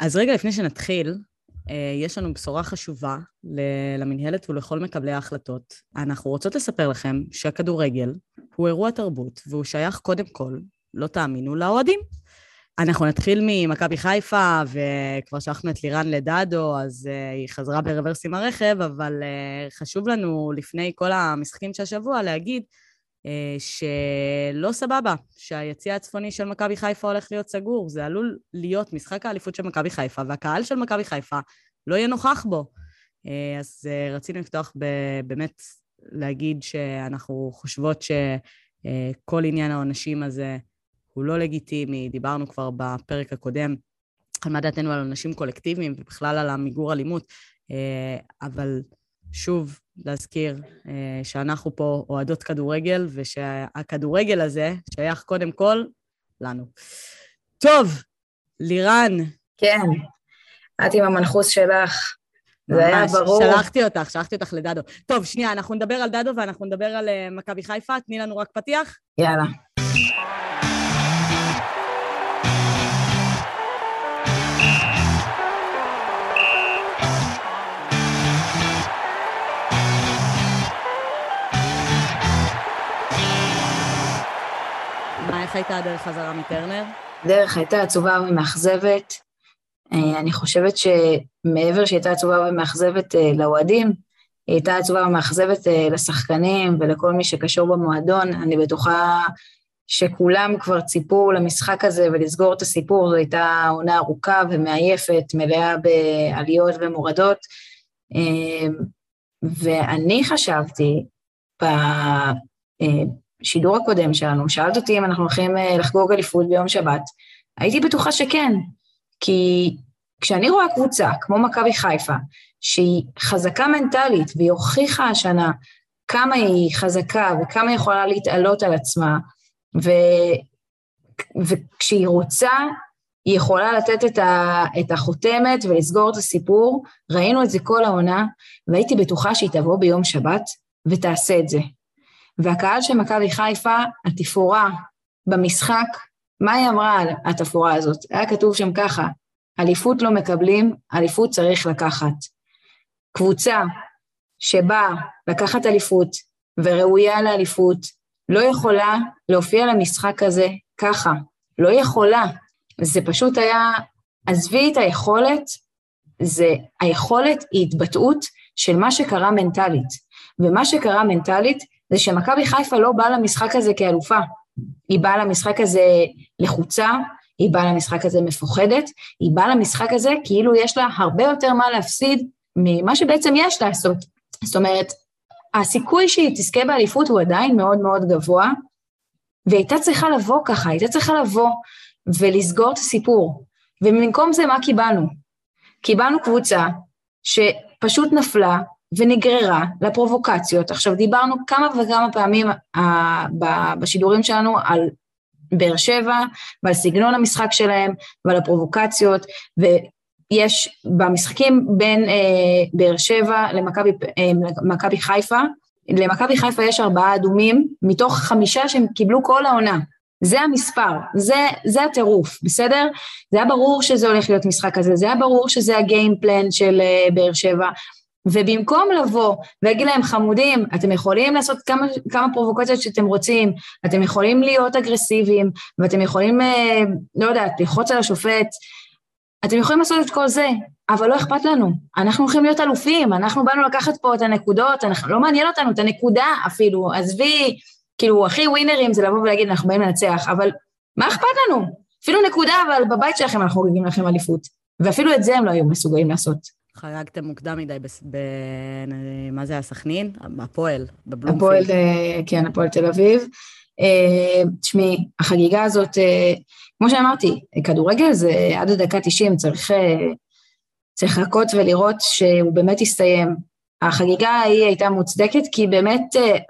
אז רגע לפני שנתחיל, אה, יש לנו בשורה חשובה למנהלת ולכל מקבלי ההחלטות. אנחנו רוצות לספר לכם שהכדורגל הוא אירוע תרבות, והוא שייך קודם כל, לא תאמינו, לאוהדים. אנחנו נתחיל ממכבי חיפה, וכבר שלחנו את לירן לדדו, אז uh, היא חזרה ברוורס עם הרכב, אבל uh, חשוב לנו, לפני כל המשחקים של השבוע, להגיד שלא סבבה, שהיציא הצפוני של מכבי חיפה הולך להיות סגור. זה עלול להיות משחק האליפות של מכבי חיפה, והקהל של מכבי חיפה לא יהיה נוכח בו. Uh, אז uh, רצינו לפתוח ב- באמת להגיד שאנחנו חושבות שכל עניין העונשים הזה, הוא לא לגיטימי, דיברנו כבר בפרק הקודם על מה דעתנו על אנשים קולקטיביים ובכלל על המיגור אלימות, אה, אבל שוב, להזכיר אה, שאנחנו פה אוהדות כדורגל, ושהכדורגל הזה שייך קודם כל לנו. טוב, לירן. כן, את עם המנחוס שלך. זה היה ברור. שלחתי אותך, שלחתי אותך לדדו. טוב, שנייה, אנחנו נדבר על דדו ואנחנו נדבר על uh, מכבי חיפה. תני לנו רק פתיח. יאללה. איך הייתה הדרך חזרה מטרנר? הדרך הייתה עצובה ומאכזבת. אה, אני חושבת שמעבר שהייתה עצובה ומאכזבת אה, לאוהדים, היא הייתה עצובה ומאכזבת אה, לשחקנים ולכל מי שקשור במועדון. אני בטוחה שכולם כבר ציפו למשחק הזה ולסגור את הסיפור, זו הייתה עונה ארוכה ומעייפת, מלאה בעליות ומורדות. ואני חשבתי, בשידור הקודם שלנו, שאלת אותי אם אנחנו הולכים אה, לחגוג אליפות ביום שבת, הייתי בטוחה שכן, כי כשאני רואה קבוצה כמו מכבי חיפה, שהיא חזקה מנטלית והיא הוכיחה השנה כמה היא חזקה וכמה היא יכולה להתעלות על עצמה, ו... וכשהיא רוצה, היא יכולה לתת את, ה... את החותמת ולסגור את הסיפור. ראינו את זה כל העונה, והייתי בטוחה שהיא תבוא ביום שבת ותעשה את זה. והקהל של מכבי חיפה, התפאורה במשחק, מה היא אמרה על התפאורה הזאת? היה כתוב שם ככה, אליפות לא מקבלים, אליפות צריך לקחת. קבוצה שבאה לקחת אליפות וראויה לאליפות, לא יכולה להופיע למשחק הזה ככה, לא יכולה. זה פשוט היה, עזבי את היכולת, זה, היכולת היא התבטאות של מה שקרה מנטלית. ומה שקרה מנטלית זה שמכבי חיפה לא באה למשחק הזה כאלופה, היא באה למשחק הזה לחוצה, היא באה למשחק הזה מפוחדת, היא באה למשחק הזה כאילו יש לה הרבה יותר מה להפסיד ממה שבעצם יש לעשות. זאת אומרת, הסיכוי שהיא תזכה באליפות הוא עדיין מאוד מאוד גבוה, והיא הייתה צריכה לבוא ככה, הייתה צריכה לבוא ולסגור את הסיפור. ובמקום זה מה קיבלנו? קיבלנו קבוצה שפשוט נפלה ונגררה לפרובוקציות. עכשיו, דיברנו כמה וכמה פעמים uh, בשידורים שלנו על באר שבע ועל סגנון המשחק שלהם ועל הפרובוקציות, ויש במשחקים בין uh, באר שבע למכבי uh, חיפה, למכבי חיפה יש ארבעה אדומים מתוך חמישה שהם קיבלו כל העונה. זה המספר, זה, זה הטירוף, בסדר? זה היה ברור שזה הולך להיות משחק כזה, זה היה ברור שזה הגיימפלן של uh, באר שבע, ובמקום לבוא ולהגיד להם, חמודים, אתם יכולים לעשות כמה, כמה פרובוקציות שאתם רוצים, אתם יכולים להיות אגרסיביים, ואתם יכולים, אה, לא יודעת, ללחוץ על השופט, אתם יכולים לעשות את כל זה, אבל לא אכפת לנו. אנחנו הולכים להיות אלופים, אנחנו באנו לקחת פה את הנקודות, אנחנו, לא מעניין אותנו את הנקודה אפילו, עזבי, כאילו, הכי ווינרים זה לבוא ולהגיד, אנחנו באים לנצח, אבל מה אכפת לנו? אפילו נקודה, אבל בבית שלכם אנחנו חוגגים לכם אליפות. ואפילו את זה הם לא היו מסוגלים לעשות. חרגתם מוקדם מדי, ב... ב... מה זה היה, סכנין? הפועל, בבלומפילד. הפועל, אה, כן, הפועל תל אביב. אה, תשמעי, החגיגה הזאת, אה, כמו שאמרתי, כדורגל זה עד הדקה 90, צריך, צריך לחכות ולראות שהוא באמת יסתיים. החגיגה ההיא הייתה מוצדקת, כי באמת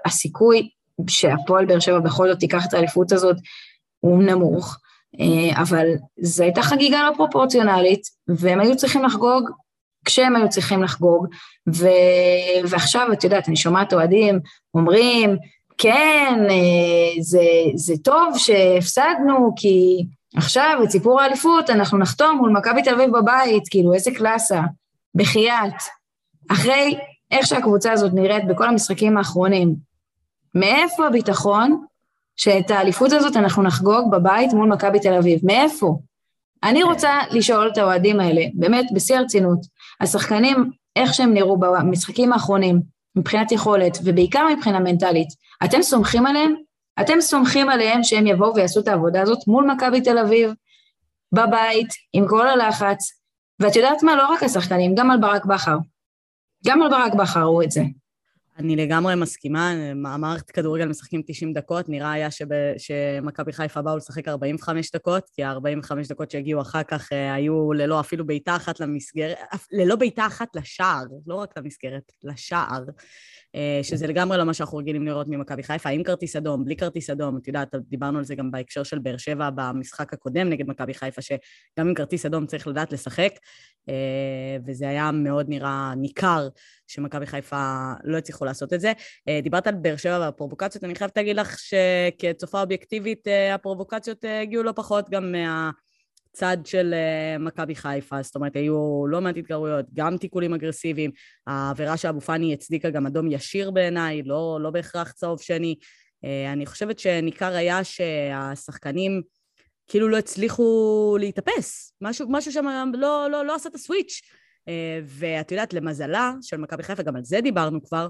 הסיכוי שהפועל באר שבע בכל זאת תיקח את האליפות הזאת הוא נמוך, אבל זו הייתה חגיגה לא פרופורציונלית, והם היו צריכים לחגוג כשהם היו צריכים לחגוג, ו... ועכשיו, את יודעת, אני שומעת אוהדים אומרים, כן, אה, זה, זה טוב שהפסדנו, כי עכשיו, את סיפור האליפות, אנחנו נחתום מול מכבי תל אביב בבית, כאילו, איזה קלאסה, בחייאת. אחרי איך שהקבוצה הזאת נראית בכל המשחקים האחרונים, מאיפה הביטחון שאת האליפות הזאת אנחנו נחגוג בבית מול מכבי תל אביב? מאיפה? אני רוצה לשאול את האוהדים האלה, באמת, בשיא הרצינות, השחקנים, איך שהם נראו במשחקים האחרונים, מבחינת יכולת, ובעיקר מבחינה מנטלית, אתם סומכים עליהם? אתם סומכים עליהם שהם יבואו ויעשו את העבודה הזאת מול מכבי תל אביב, בבית, עם כל הלחץ, ואת יודעת מה? לא רק השחקנים, גם על ברק בכר. גם על ברק בכר ראו את זה. אני לגמרי מסכימה, המערכת כדורגל משחקים 90 דקות, נראה היה שמכבי חיפה באו לשחק 45 דקות, כי ה-45 דקות שהגיעו אחר כך אה, היו ללא אפילו בעיטה אחת למסגרת, ללא בעיטה אחת לשער, לא רק למסגרת, לשער. אה, שזה לגמרי לא מה שאנחנו רגילים לראות ממכבי חיפה, עם כרטיס אדום, בלי כרטיס אדום, את יודעת, דיברנו על זה גם בהקשר של באר שבע במשחק הקודם נגד מכבי חיפה, שגם עם כרטיס אדום צריך לדעת לשחק, אה, וזה היה מאוד נראה ניכר שמכבי חיפה לא הצליחו לעשות את זה. אה, דיברת על באר שבע והפרובוקציות, אני חייבת להגיד לך שכצופה אובייקטיבית הפרובוקציות הגיעו לא פחות גם מה... צד של uh, מכבי חיפה, זאת אומרת, היו לא מעט התגרויות, גם תיקולים אגרסיביים. העבירה של אבו פאני הצדיקה גם אדום ישיר בעיניי, לא, לא בהכרח צהוב שני. Uh, אני חושבת שניכר היה שהשחקנים כאילו לא הצליחו להתאפס. משהו, משהו שם לא, לא, לא עשה את הסוויץ'. Uh, ואת יודעת, למזלה של מכבי חיפה, גם על זה דיברנו כבר,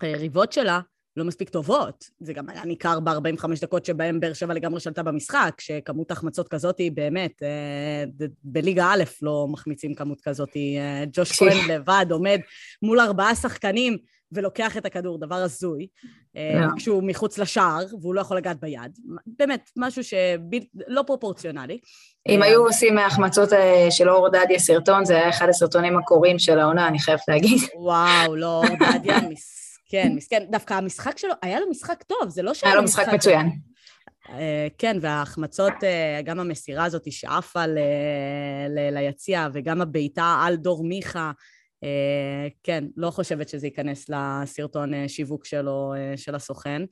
היריבות שלה לא מספיק טובות. זה גם היה ניכר ב-45 דקות שבהם באר שבע לגמרי שלטה במשחק, שכמות החמצות כזאת היא באמת, אה, בליגה א' לא מחמיצים כמות כזאת. אה, ג'וש כהן לבד עומד מול ארבעה שחקנים ולוקח את הכדור, דבר הזוי, אה. כשהוא מחוץ לשער והוא לא יכול לגעת ביד. באמת, משהו שלא פרופורציונלי. אם היו עושים מההחמצות של אור דדיה סרטון, זה היה אחד הסרטונים הקוראים של העונה, אני חייבת להגיד. וואו, לא, אור דדיה, כן, מסכן. דווקא המשחק שלו, היה לו משחק טוב, זה לא שהיה לו משחק מצוין. אה, כן, וההחמצות, אה, גם המסירה הזאת שעפה ליציע, וגם הבעיטה על דור מיכה, אה, כן, לא חושבת שזה ייכנס לסרטון שיווק שלו, של הסוכן.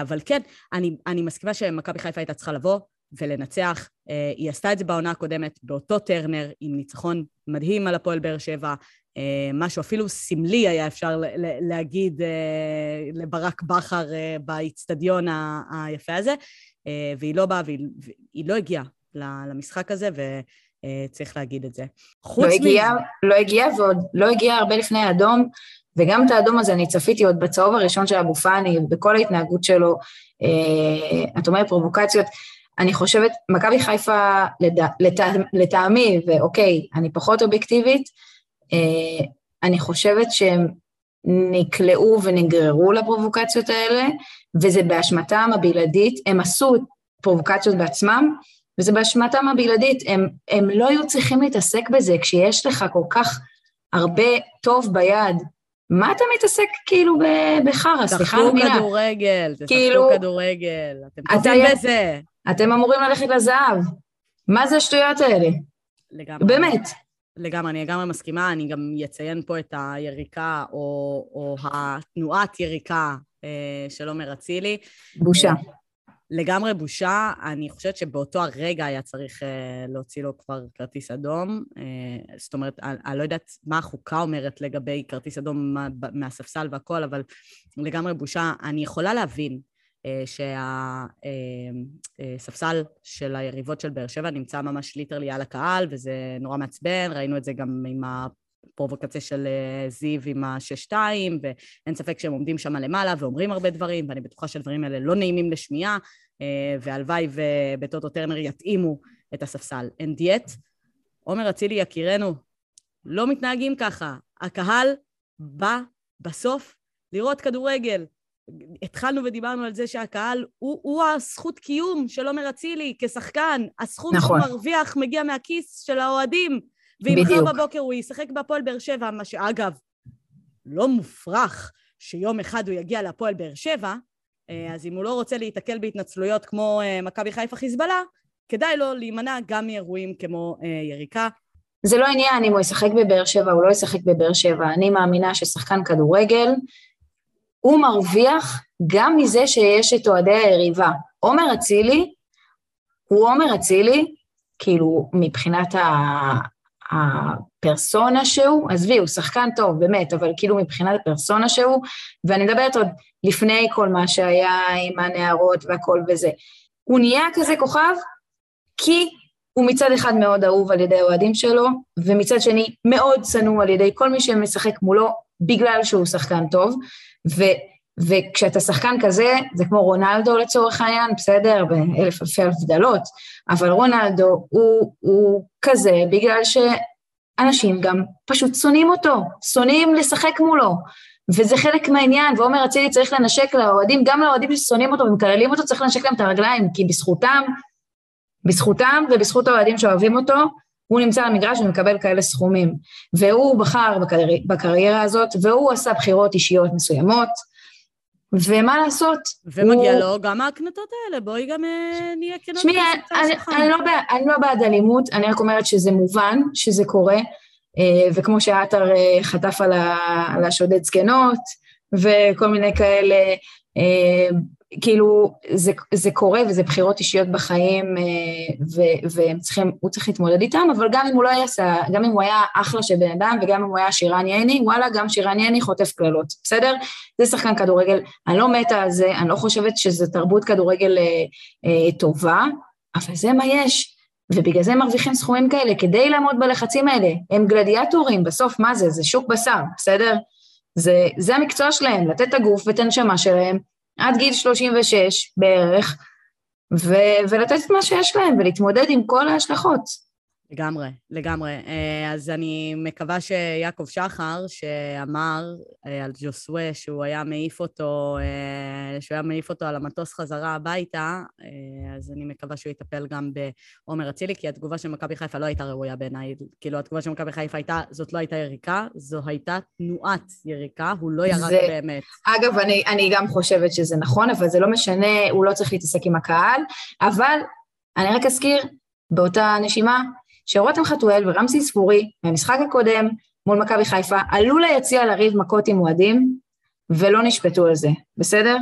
אבל כן, אני, אני מסכימה שמכבי חיפה הייתה צריכה לבוא ולנצח. היא עשתה את זה בעונה הקודמת באותו טרנר, עם ניצחון מדהים על הפועל באר שבע, משהו אפילו סמלי היה אפשר להגיד אה, לברק בכר אה, באיצטדיון היפה הזה, והיא לא באה והיא לא הגיעה למשחק הזה, וצריך להגיד את זה. חוץ לא מ... לא הגיעה ועוד לא הגיעה הרבה לפני האדום, וגם את האדום הזה אני צפיתי עוד בצהוב הראשון של אבו פאני, בכל ההתנהגות שלו, את אומרת פרובוקציות, אני חושבת, מכבי חיפה לטעמי, ואוקיי, אני פחות אובייקטיבית, אה, אני חושבת שהם נקלעו ונגררו לפרובוקציות האלה, וזה באשמתם הבלעדית, הם עשו פרובוקציות בעצמם, וזה באשמתם הבלעדית, הם, הם לא היו צריכים להתעסק בזה, כשיש לך כל כך הרבה טוב ביד, מה אתה מתעסק כאילו בחרא, סליחה על המילה. תשחקו כדורגל, תשחקו כאילו, כדורגל, אתם טובים בזה. אתם אמורים ללכת לזהב. מה זה השטויות האלה? לגמרי. באמת. לגמרי, אני לגמרי מסכימה, אני גם אציין פה את היריקה, או, או התנועת יריקה אה, של עומר אצילי. בושה. אה, לגמרי בושה. אני חושבת שבאותו הרגע היה צריך אה, להוציא לו כבר כרטיס אדום. אה, זאת אומרת, אני, אני לא יודעת מה החוקה אומרת לגבי כרטיס אדום מה, מהספסל והכל, אבל לגמרי בושה. אני יכולה להבין אה, שהספסל אה, של היריבות של באר שבע נמצא ממש ליטרלי על הקהל, וזה נורא מעצבן, ראינו את זה גם עם הפרובוקציה של אה, זיו עם השש-שתיים, ואין ספק שהם עומדים שם למעלה ואומרים הרבה דברים, ואני בטוחה שהדברים האלה לא נעימים לשמיעה, והלוואי ובטוטו טרנר יתאימו את הספסל. אין דיאט. עומר אצילי יקירנו, לא מתנהגים ככה. הקהל בא בסוף לראות כדורגל. התחלנו ודיברנו על זה שהקהל הוא, הוא הזכות קיום של עומר אצילי כשחקן. הסכום נכון. שהוא מרוויח מגיע מהכיס של האוהדים. ואם מחר בבוקר הוא ישחק בהפועל באר שבע, מה שאגב, לא מופרך שיום אחד הוא יגיע להפועל באר שבע, אה, אז אם הוא לא רוצה להיתקל בהתנצלויות כמו אה, מכבי חיפה חיזבאללה, כדאי לו להימנע גם מאירועים כמו אה, יריקה. זה לא עניין אם הוא ישחק בבאר שבע או לא ישחק בבאר שבע. אני מאמינה ששחקן כדורגל הוא מרוויח גם מזה שיש את אוהדי היריבה. עומר אצילי הוא עומר אצילי, כאילו, מבחינת ה... הפרסונה שהוא, עזבי, הוא שחקן טוב, באמת, אבל כאילו מבחינת הפרסונה שהוא, ואני מדברת עוד לפני כל מה שהיה עם הנערות והכל וזה. הוא נהיה כזה כוכב כי הוא מצד אחד מאוד אהוב על ידי האוהדים שלו, ומצד שני מאוד שנוא על ידי כל מי שמשחק מולו, בגלל שהוא שחקן טוב, ו, וכשאתה שחקן כזה, זה כמו רונלדו לצורך העניין, בסדר, באלף אלפי הבדלות, אבל רונלדו הוא, הוא כזה בגלל שאנשים גם פשוט שונאים אותו, שונאים לשחק מולו, וזה חלק מהעניין, ועומר אצילי צריך לנשק לאוהדים, גם לאוהדים ששונאים אותו ומקללים אותו, צריך לנשק להם את הרגליים, כי בזכותם, בזכותם ובזכות האוהדים שאוהבים אותו, הוא נמצא על המגרש ומקבל כאלה סכומים. והוא בחר בקרי... בקריירה הזאת, והוא עשה בחירות אישיות מסוימות, ומה לעשות? ומגיע הוא... לו גם ההקנטות האלה, בואי גם אה, נהיה כנות. שמי, אני, אני, לא אני לא בעד אלימות, אני רק אומרת שזה מובן, שזה קורה, אה, וכמו שעטר אה, חטף על, ה, על השודד זקנות, וכל מיני כאלה, כאילו, זה, זה קורה וזה בחירות אישיות בחיים, והם צריכים, הוא צריך להתמודד איתם, אבל גם אם הוא לא היה, גם אם הוא היה אחלה של בן אדם, וגם אם הוא היה שירן ייני, וואלה, גם שירן ייני חוטף קללות, בסדר? זה שחקן כדורגל, אני לא מתה על זה, אני לא חושבת שזו תרבות כדורגל אה, אה, טובה, אבל זה מה יש. ובגלל זה הם מרוויחים סכומים כאלה, כדי לעמוד בלחצים האלה. הם גלדיאטורים, בסוף מה זה? זה שוק בשר, בסדר? זה, זה המקצוע שלהם, לתת את הגוף ואת הנשמה שלהם עד גיל 36 בערך, ו, ולתת את מה שיש להם ולהתמודד עם כל ההשלכות. לגמרי, לגמרי. אה, אז אני מקווה שיעקב שחר, שאמר אה, על ג'וסווה שהוא היה מעיף אותו, אה, שהוא היה מעיף אותו על המטוס חזרה הביתה, אז אני מקווה שהוא יטפל גם בעומר אצילי, כי התגובה של מכבי חיפה לא הייתה ראויה בעיניי. כאילו, התגובה של מכבי חיפה הייתה, זאת לא הייתה יריקה, זו הייתה תנועת יריקה, הוא לא ירק זה... באמת. אגב, אני, אני גם חושבת שזה נכון, אבל זה לא משנה, הוא לא צריך להתעסק עם הקהל, אבל אני רק אזכיר, באותה נשימה, שרותם חתואל ורמסי ספורי, מהמשחק הקודם מול מכבי חיפה, עלו ליציע לריב מכות עם אוהדים, ולא נשפטו על זה, בסדר?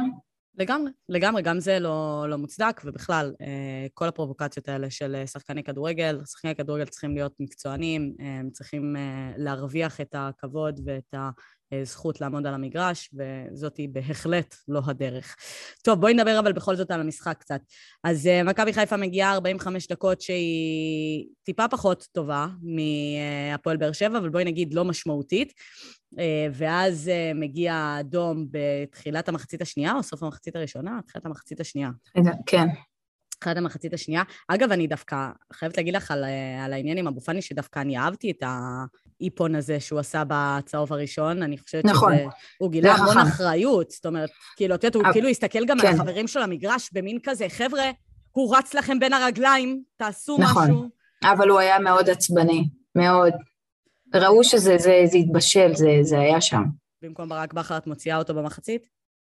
לגמרי, לגמרי, גם זה לא, לא מוצדק, ובכלל, אה, כל הפרובוקציות האלה של אה, שחקני כדורגל, שחקני כדורגל צריכים להיות מקצוענים, אה, הם צריכים להרוויח את הכבוד ואת ה... זכות לעמוד על המגרש, וזאת היא בהחלט לא הדרך. טוב, בואי נדבר אבל בכל זאת על המשחק קצת. אז uh, מכבי חיפה מגיעה 45 דקות שהיא טיפה פחות טובה מהפועל באר שבע, אבל בואי נגיד לא משמעותית. Uh, ואז מגיע האדום בתחילת המחצית השנייה, או סוף המחצית הראשונה? תחילת המחצית השנייה. כן. תחילת המחצית השנייה. אגב, אני דווקא חייבת להגיד לך על, על העניין עם אבו פאני, שדווקא אני אהבתי את האיפון הזה שהוא עשה בצהוב הראשון. אני חושבת נכון. שזה... הוא גילה המון אחריות. זאת אומרת, כאילו, את יודעת, הוא כאילו הסתכל גם כן. על החברים שלו למגרש במין כזה, חבר'ה, הוא רץ לכם בין הרגליים, תעשו נכון. משהו. אבל הוא היה מאוד עצבני, מאוד. ראו שזה זה, זה התבשל, זה, זה היה שם. במקום ברק בכר את מוציאה אותו במחצית?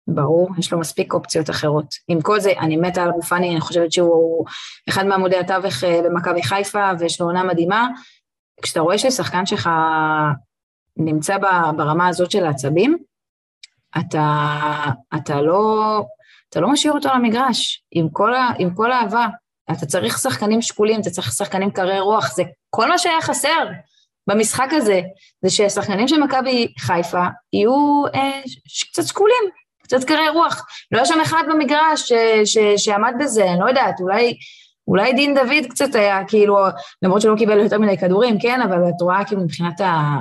ברור, יש לו מספיק אופציות אחרות. עם כל זה, אני מתה על אבו פאני, אני חושבת שהוא אחד מעמודי התווך אה, במכבי חיפה, ויש לו עונה מדהימה. כשאתה רואה ששחקן שלך נמצא ברמה הזאת של העצבים, אתה, אתה, לא, אתה לא משאיר אותו למגרש, עם כל, עם כל האהבה. אתה צריך שחקנים שקולים, אתה צריך שחקנים קרי רוח, זה כל מה שהיה חסר במשחק הזה, זה ששחקנים של מכבי חיפה יהיו אה, קצת שקולים, קצת קרי רוח. לא היה שם אחד במגרש ש, ש, שעמד בזה, אני לא יודעת, אולי, אולי דין דוד קצת היה, כאילו, למרות שהוא לא קיבל יותר מדי כדורים, כן, אבל את רואה כאילו מבחינת ה...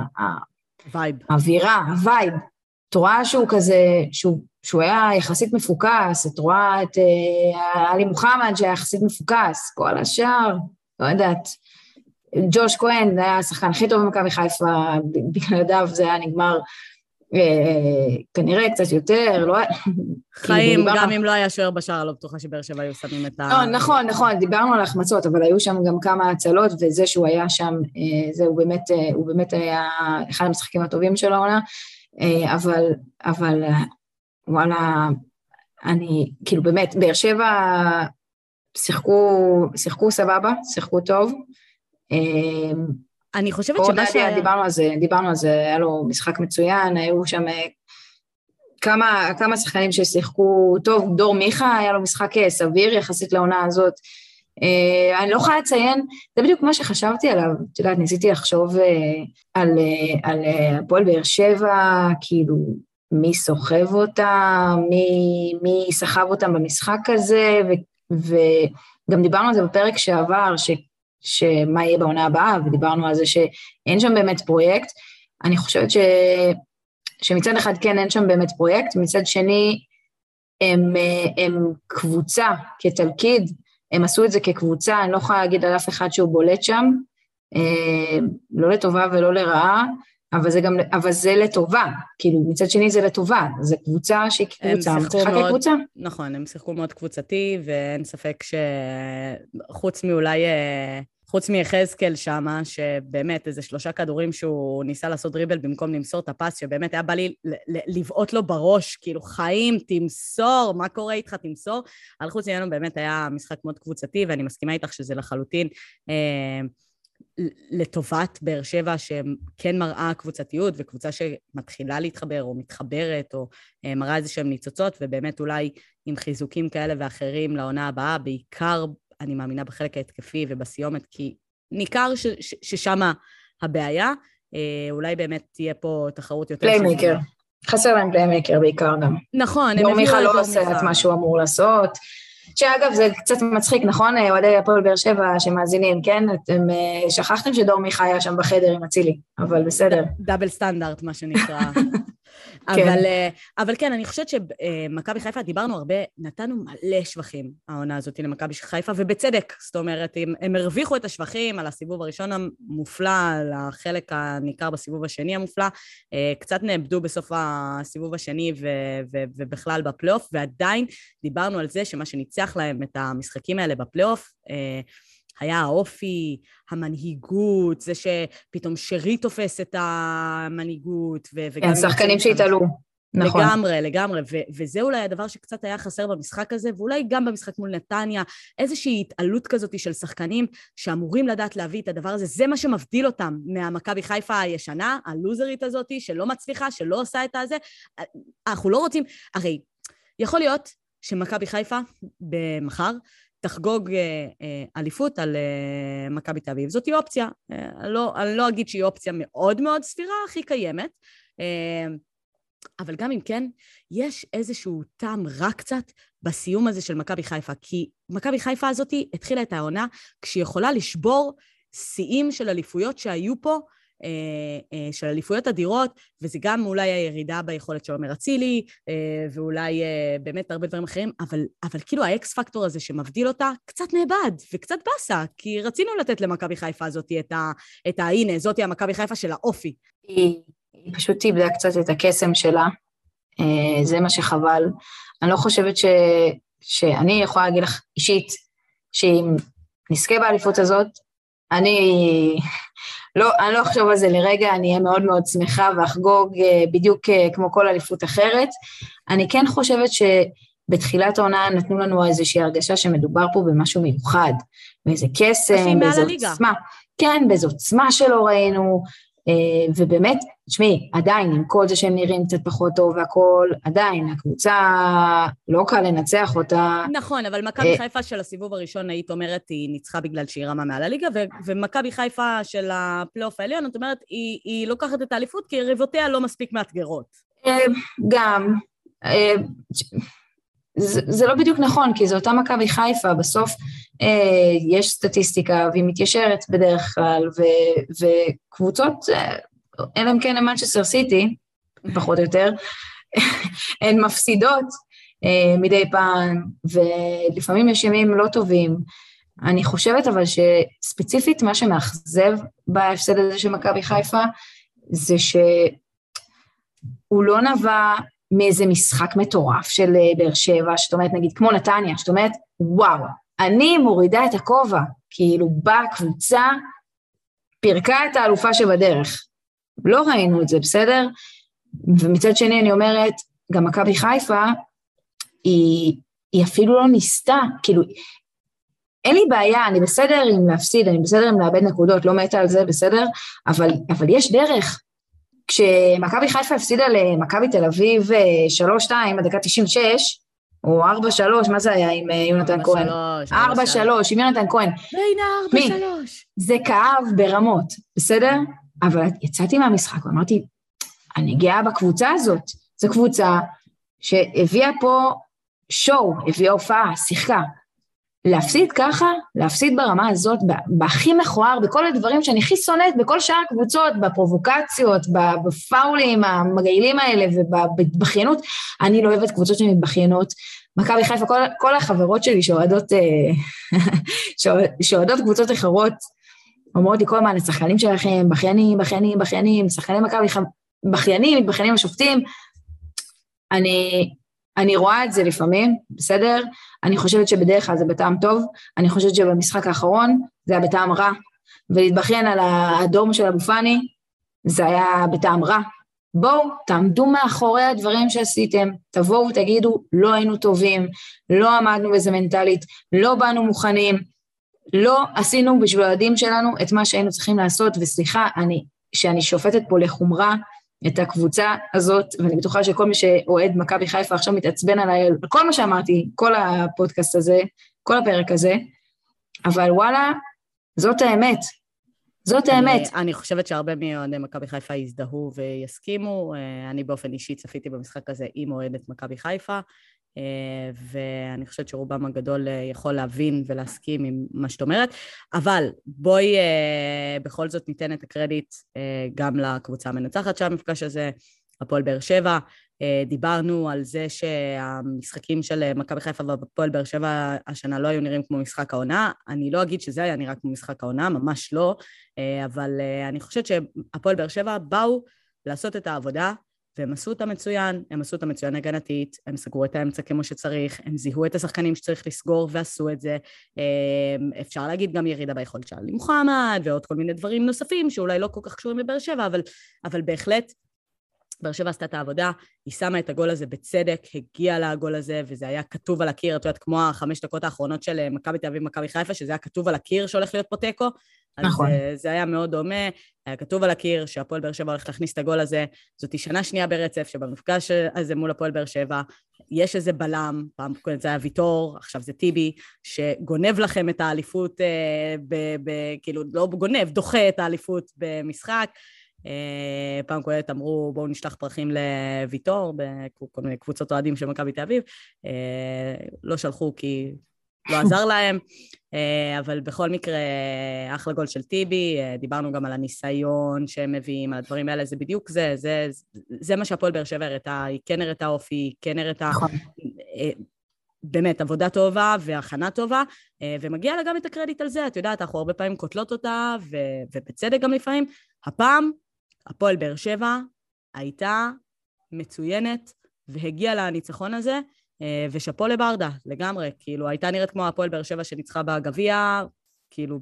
vibe. האווירה, ה vibe. את רואה שהוא כזה, שהוא, שהוא היה יחסית מפוקס, את רואה את אה, עלי מוחמד שהיה יחסית מפוקס, כל השאר, לא יודעת. ג'וש כהן, זה היה השחקן הכי טוב במכבי חיפה, בלעדיו זה היה נגמר אה, כנראה קצת יותר, לא... חיים, גם אם לא היה שוער בשער, לא בטוחה שבאר שבע היו שמים את ה... לא, נכון, נכון, דיברנו על החמצות, אבל היו שם גם כמה הצלות, וזה שהוא היה שם, אה, זה הוא באמת, אה, הוא באמת היה אחד המשחקים הטובים של העונה, אבל, אבל וואלה, אני, כאילו באמת, באר שבע שיחקו, שיחקו סבבה, שיחקו טוב. אני חושבת שמה ש... דיברנו על זה, דיברנו על זה, היה לו משחק מצוין, היו שם אה, כמה, כמה שחקנים ששיחקו טוב, דור מיכה היה לו משחק אה, סביר יחסית לעונה הזאת. Uh, אני לא יכולה לציין, זה בדיוק מה שחשבתי עליו, את יודעת, ניסיתי לחשוב uh, על, uh, על הפועל באר שבע, כאילו, מי סוחב אותם, מי, מי סחב אותם במשחק הזה, ו, וגם דיברנו על זה בפרק שעבר, ש, שמה יהיה בעונה הבאה, ודיברנו על זה שאין שם באמת פרויקט. אני חושבת ש, שמצד אחד כן אין שם באמת פרויקט, מצד שני הם, הם קבוצה כתלכיד, הם עשו את זה כקבוצה, אני לא יכולה להגיד על אף אחד שהוא בולט שם, אה, לא לטובה ולא לרעה, אבל זה גם, אבל זה לטובה, כאילו מצד שני זה לטובה, זה קבוצה שהיא קבוצה, משחקה כקבוצה. נכון, הם שיחקו מאוד קבוצתי, ואין ספק שחוץ מאולי אה, חוץ מיחזקאל שמה, שבאמת איזה שלושה כדורים שהוא ניסה לעשות דריבל במקום למסור את הפס, שבאמת היה בא לי לבעוט לו בראש, כאילו חיים, תמסור, מה קורה איתך, תמסור. אבל חוץ ממנו באמת היה משחק מאוד קבוצתי, ואני מסכימה איתך שזה לחלוטין אה, לטובת באר שבע, שכן מראה קבוצתיות, וקבוצה שמתחילה להתחבר או מתחברת, או אה, מראה איזה שהן ניצוצות, ובאמת אולי עם חיזוקים כאלה ואחרים לעונה הבאה, בעיקר אני מאמינה בחלק ההתקפי ובסיומת, כי ניכר ש, ש, ששם הבעיה. אה, אולי באמת תהיה פה תחרות יותר... playmaker. חסר להם playmaker בעיקר גם. נכון, הם הביאו... מיכה לא עושה את מה שהוא אמור לעשות. שאגב, זה קצת מצחיק, נכון? אה, אוהדי הפועל באר שבע שמאזינים, כן? אתם אה, שכחתם שדור מיכה היה שם בחדר עם אצילי, אבל בסדר. double standard, מה שנקרא. כן. אבל, אה, אבל כן, אני חושבת שמכבי חיפה, דיברנו הרבה, נתנו מלא שבחים העונה הזאת למכבי חיפה, ובצדק. זאת אומרת, הם, הם הרוויחו את השבחים על הסיבוב הראשון המופלא, על החלק הניכר בסיבוב השני המופלא. אה, קצת נאבדו בסוף הסיבוב השני ו, ו, ובכלל בפלייאוף, ועדיין דיברנו על זה שמה שניצח להם את המשחקים האלה בפלייאוף, אה, היה האופי, המנהיגות, זה שפתאום שרי תופס את המנהיגות. כן, שחקנים שהתעלו. נכון. לגמרי, לגמרי, ו- וזה אולי הדבר שקצת היה חסר במשחק הזה, ואולי גם במשחק מול נתניה, איזושהי התעלות כזאת של שחקנים שאמורים לדעת להביא את הדבר הזה, זה מה שמבדיל אותם מהמכבי חיפה הישנה, הלוזרית הזאת, שלא מצליחה, שלא עושה את הזה. אנחנו לא רוצים, הרי יכול להיות שמכבי חיפה במחר תחגוג אה, אה, אליפות על אה, מכבי תל אביב. זאתי אופציה. לא, אני לא אגיד שהיא אופציה מאוד מאוד סבירה, הכי קיימת. אבל גם אם כן, יש איזשהו טעם רע קצת בסיום הזה של מכבי חיפה, כי מכבי חיפה הזאת התחילה את העונה כשהיא יכולה לשבור שיאים של אליפויות שהיו פה של אליפויות אדירות, וזה גם אולי הירידה ביכולת של עומר אצילי, אה, ואולי באמת הרבה דברים אחרים, אבל, אבל כאילו האקס פקטור הזה שמבדיל אותה, קצת נאבד וקצת באסה, כי רצינו לתת למכבי חיפה הזאת את ה... את ה הנה, זאתי המכבי חיפה של האופי. היא, היא פשוט איבדה קצת את הקסם שלה, זה מה שחבל. אני לא חושבת ש... שאני יכולה להגיד לך אישית, שאם נזכה באליפות הזאת, אני לא, אני לא אחשוב על זה לרגע, אני אהיה מאוד מאוד שמחה ואחגוג אה, בדיוק אה, כמו כל אליפות אחרת. אני כן חושבת שבתחילת העונה נתנו לנו איזושהי הרגשה שמדובר פה במשהו מיוחד, באיזה קסם, באיזו עוצמה. כן, באיזו עוצמה שלא ראינו, ובאמת, תשמעי, עדיין, עם כל זה שהם נראים קצת פחות טוב והכול, עדיין, הקבוצה, לא קל לנצח אותה. נכון, אבל מכבי אה, חיפה של הסיבוב הראשון, היית אומרת, היא ניצחה בגלל שהיא רמה מעל הליגה, ומכבי חיפה של הפלייאוף העליון, את אומרת, היא, היא לוקחת את האליפות כי יריבותיה לא מספיק מאתגרות. אה, גם. זה, לא בדיוק נכון, כי זו אותה מכבי חיפה, בסוף אה, יש סטטיסטיקה והיא מתיישרת בדרך כלל, ו, וקבוצות, אה, אלא אם כן למנצ'סטר סיטי, פחות או יותר, הן מפסידות אה, מדי פעם, ולפעמים יש ימים לא טובים. אני חושבת אבל שספציפית מה שמאכזב בהפסד הזה של מכבי חיפה, זה שהוא לא נבע מאיזה משחק מטורף של אה, באר שבע, שאת אומרת, נגיד, כמו נתניה, שאת אומרת, וואו, אני מורידה את הכובע, כאילו באה קבוצה, פירקה את האלופה שבדרך. לא ראינו את זה, בסדר? ומצד שני אני אומרת, גם מכבי חיפה, היא, היא אפילו לא ניסתה, כאילו, אין לי בעיה, אני בסדר עם להפסיד, אני בסדר עם לאבד נקודות, לא מתה על זה, בסדר? אבל, אבל יש דרך. כשמכבי חיפה הפסידה למכבי תל אביב 3-2 אה, בדקה 96, או ארבע שלוש, מה זה היה עם אה, יונתן כהן? ארבע שלוש, עם יונתן כהן. ארבע שלוש. זה כאב ברמות, בסדר? אבל יצאתי מהמשחק ואמרתי, אני גאה בקבוצה הזאת. זו קבוצה שהביאה פה שואו, הביאה הופעה, שיחקה. להפסיד ככה, להפסיד ברמה הזאת, בהכי מכוער, בכל הדברים שאני הכי שונאת, בכל שאר הקבוצות, בפרובוקציות, בפאולים המגעילים האלה ובבכיינות, אני לא אוהבת קבוצות שמתבכיינות. מכבי חיפה, כל, כל החברות שלי שאוהדות, אה, שאוהדות קבוצות אחרות, אומרות לי כל הזמן, השחקנים שלכם, בכיינים, בכיינים, בכיינים, שחקני מכבי חיפה, בכיינים, מתבכיינים השופטים. אני, אני רואה את זה לפעמים, בסדר? אני חושבת שבדרך כלל זה בטעם טוב, אני חושבת שבמשחק האחרון זה היה בטעם רע, ולהתבכיין על האדום של אבו פאני, זה היה בטעם רע. בואו, תעמדו מאחורי הדברים שעשיתם, תבואו ותגידו, לא היינו טובים, לא עמדנו בזה מנטלית, לא באנו מוכנים, לא עשינו בשביל הילדים שלנו את מה שהיינו צריכים לעשות, וסליחה, אני, שאני שופטת פה לחומרה, את הקבוצה הזאת, ואני בטוחה שכל מי שאוהד מכבי חיפה עכשיו מתעצבן עליי, כל מה שאמרתי, כל הפודקאסט הזה, כל הפרק הזה, אבל וואלה, זאת האמת. זאת האמת. אני, אני חושבת שהרבה מאוהדי מכבי חיפה יזדהו ויסכימו. אה, אני באופן אישי צפיתי במשחק הזה עם אוהדת מכבי חיפה. אה, ואני חושבת שרובם הגדול אה, יכול להבין ולהסכים עם מה שאת אומרת, אבל בואי אה, בכל זאת ניתן את הקרדיט גם לקבוצה המנצחת של המפגש הזה, הפועל באר שבע. דיברנו על זה שהמשחקים של מכבי חיפה והפועל באר שבע השנה לא היו נראים כמו משחק העונה. אני לא אגיד שזה היה נראה כמו משחק העונה, ממש לא, אבל אני חושבת שהפועל באר שבע באו לעשות את העבודה והם עשו אותה מצוין, הם עשו אותה מצוין הגנתית, הם סגרו את האמצע כמו שצריך, הם זיהו את השחקנים שצריך לסגור ועשו את זה. אמ, אפשר להגיד גם ירידה ביכולת של עלי מוחמד ועוד כל מיני דברים נוספים שאולי לא כל כך קשורים לבאר שבע, אבל, אבל בהחלט באר שבע עשתה את העבודה, היא שמה את הגול הזה בצדק, הגיעה לגול הזה, וזה היה כתוב על הקיר, את יודעת, כמו החמש דקות האחרונות של אה, מכבי תל אביב ומכבי חיפה, שזה היה כתוב על הקיר שהולך להיות פה תיקו, נכון. אז אה, זה היה מאוד דומה, היה כתוב על הקיר שהפועל באר שבע הולך להכניס את הגול הזה, זאתי שנה שנייה ברצף שבמפגש הזה מול הפועל באר שבע יש איזה בלם, פעם קודם זה היה ויטור, עכשיו זה טיבי, שגונב לכם את האליפות, אה, ב, ב, כאילו לא גונב, דוחה את האליפות במשחק. אה, פעם קודמת אמרו בואו נשלח פרחים לוויטור בכל מיני קבוצות אוהדים של מכבי תל אביב, לא שלחו כי לא עזר להם, אה, אבל בכל מקרה, אחלה גול של טיבי, אה, דיברנו גם על הניסיון שהם מביאים, על הדברים האלה, זה בדיוק זה, זה, זה מה שהפועל באר שבע הראתה, היא כן הראתה אופי, היא כן הראתה... נכון. אה, באמת, עבודה טובה והכנה טובה, ומגיע לה גם את הקרדיט על זה, את יודעת, אנחנו הרבה פעמים קוטלות אותה, ו- ובצדק גם לפעמים. הפעם, הפועל באר שבע הייתה מצוינת, והגיעה לניצחון הזה, אה, ושאפו לברדה, לגמרי, כאילו, הייתה נראית כמו הפועל באר שבע שניצחה בגביע, כאילו,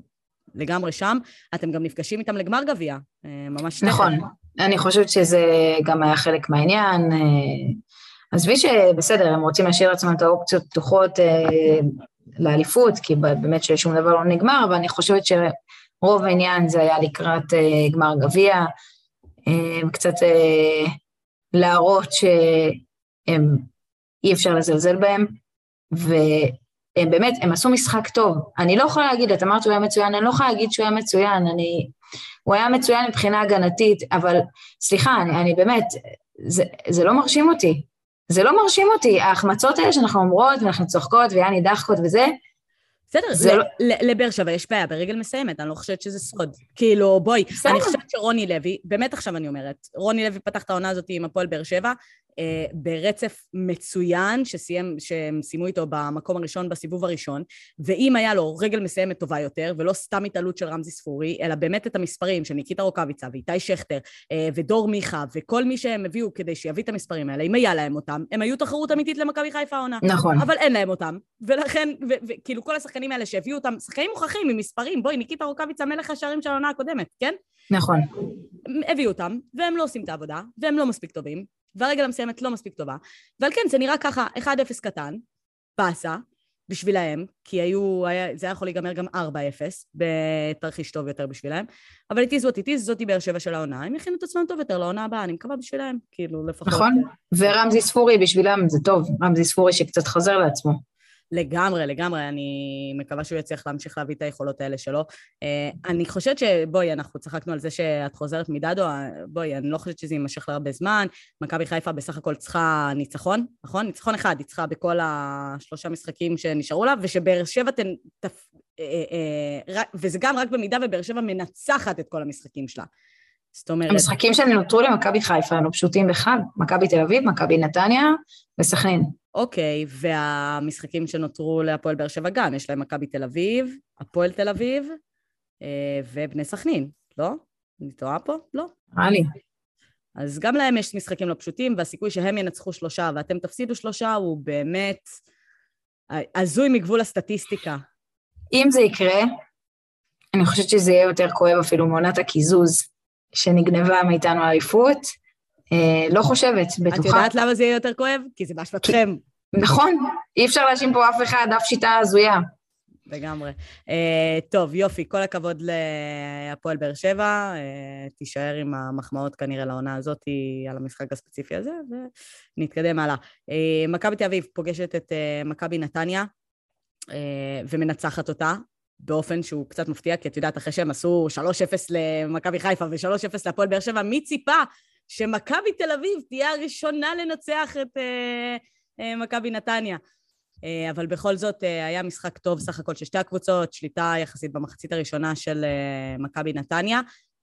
לגמרי שם. אתם גם נפגשים איתם לגמר גביע, אה, ממש... נכון, אני חושבת שזה גם היה חלק מהעניין. אה, עזבי שבסדר, הם רוצים להשאיר לעצמם את האופציות פתוחות לאליפות, כי באמת ששום דבר לא נגמר, אבל אני חושבת שרוב העניין זה היה לקראת גמר גביע, קצת להראות שהם אי אפשר לזלזל בהם, והם באמת, הם עשו משחק טוב. אני לא יכולה להגיד, את אמרת שהוא היה מצוין, אני לא יכולה להגיד שהוא היה מצוין, אני... הוא היה מצוין מבחינה הגנתית, אבל סליחה, אני, אני באמת, זה, זה לא מרשים אותי. זה לא מרשים אותי, ההחמצות האלה שאנחנו אומרות, ואנחנו צוחקות, ויאני דחקות וזה, בסדר, לא... לבאר שבע יש בעיה ברגל מסיימת, אני לא חושבת שזה סוד. כאילו, בואי, בסדר. אני חושבת שרוני לוי, באמת עכשיו אני אומרת, רוני לוי פתח את העונה הזאת עם הפועל באר שבע, אה, ברצף מצוין, שסיים, שהם סיימו איתו במקום הראשון בסיבוב הראשון, ואם היה לו רגל מסיימת טובה יותר, ולא סתם התעלות של רמזי ספורי, אלא באמת את המספרים של ניקיטה רוקאביצה ואיתי שכטר אה, ודור מיכה, וכל מי שהם הביאו כדי שיביא את המספרים האלה, אם היה להם אותם, הם היו תחרות אמיתית למכבי חיפה העונה. נכון. אבל אין להם אותם, ולכן, וכאילו כל השחקנים האלה שהביאו אותם, שחקנים מוכחים עם מספרים, בואי, ניקיטה רוקאביצה מלך השערים של העונה הקודמת, כן? נכון. הביאו אותם, והם לא עושים את העבודה, והם לא מספיק טובים, והרגל המסיימת לא מספיק טובה, ועל כן זה נראה ככה 1-0 קטן, באסה, בשבילהם, כי היו, היה, זה היה יכול להיגמר גם 4-0 בתרחיש טוב יותר בשבילהם, אבל it is what it is, זאתי באר שבע של העונה, הם יכינו את עצמם טוב יותר לעונה הבאה, אני מקווה בשבילהם, כאילו לפחות... נכון, ורמזי ספורי בשבילם זה טוב, רמזי ספורי שקצת חוזר לעצמו. לגמרי, לגמרי, אני מקווה שהוא יצליח להמשיך להביא את היכולות האלה שלו. אה, אני חושבת שבואי, אנחנו צחקנו על זה שאת חוזרת מדדו, בואי, אני לא חושבת שזה יימשך להרבה זמן. מכבי חיפה בסך הכל צריכה ניצחון, נכון? ניצחון אחד היא צריכה בכל השלושה משחקים שנשארו לה, ושבאר שבע. אה, אה, וזה גם רק במידה ובאר שבע מנצחת את כל המשחקים שלה. זאת אומרת... המשחקים שנותרו למכבי חיפה לא פשוטים בכלל. מכבי תל אביב, מכבי נתניה וסכנין. אוקיי, והמשחקים שנותרו להפועל באר שבע גם, יש להם מכבי תל אביב, הפועל תל אביב אה, ובני סכנין, לא? אני טועה פה? לא. נראה לי. אז גם להם יש משחקים לא פשוטים, והסיכוי שהם ינצחו שלושה ואתם תפסידו שלושה הוא באמת הזוי מגבול הסטטיסטיקה. אם זה יקרה, אני חושבת שזה יהיה יותר כואב אפילו מעונת הקיזוז שנגנבה מאיתנו האליפות. אה, לא חושבת, בטוחה. את יודעת למה זה יהיה יותר כואב? כי זה באשמתכם. נכון, אי אפשר להאשים פה אף אחד, אף שיטה הזויה. לגמרי. Uh, טוב, יופי, כל הכבוד להפועל באר שבע. Uh, תישאר עם המחמאות כנראה לעונה הזאת על המשחק הספציפי הזה, ונתקדם הלאה. Uh, מכבי תל אביב פוגשת את uh, מכבי נתניה uh, ומנצחת אותה. באופן שהוא קצת מפתיע, כי את יודעת, אחרי שהם עשו 3-0 למכבי חיפה ו-3-0 להפועל באר שבע, מי ציפה שמכבי תל אביב תהיה הראשונה לנצח את uh, uh, מכבי נתניה? Uh, אבל בכל זאת uh, היה משחק טוב סך הכל של שתי הקבוצות, שליטה יחסית במחצית הראשונה של uh, מכבי נתניה,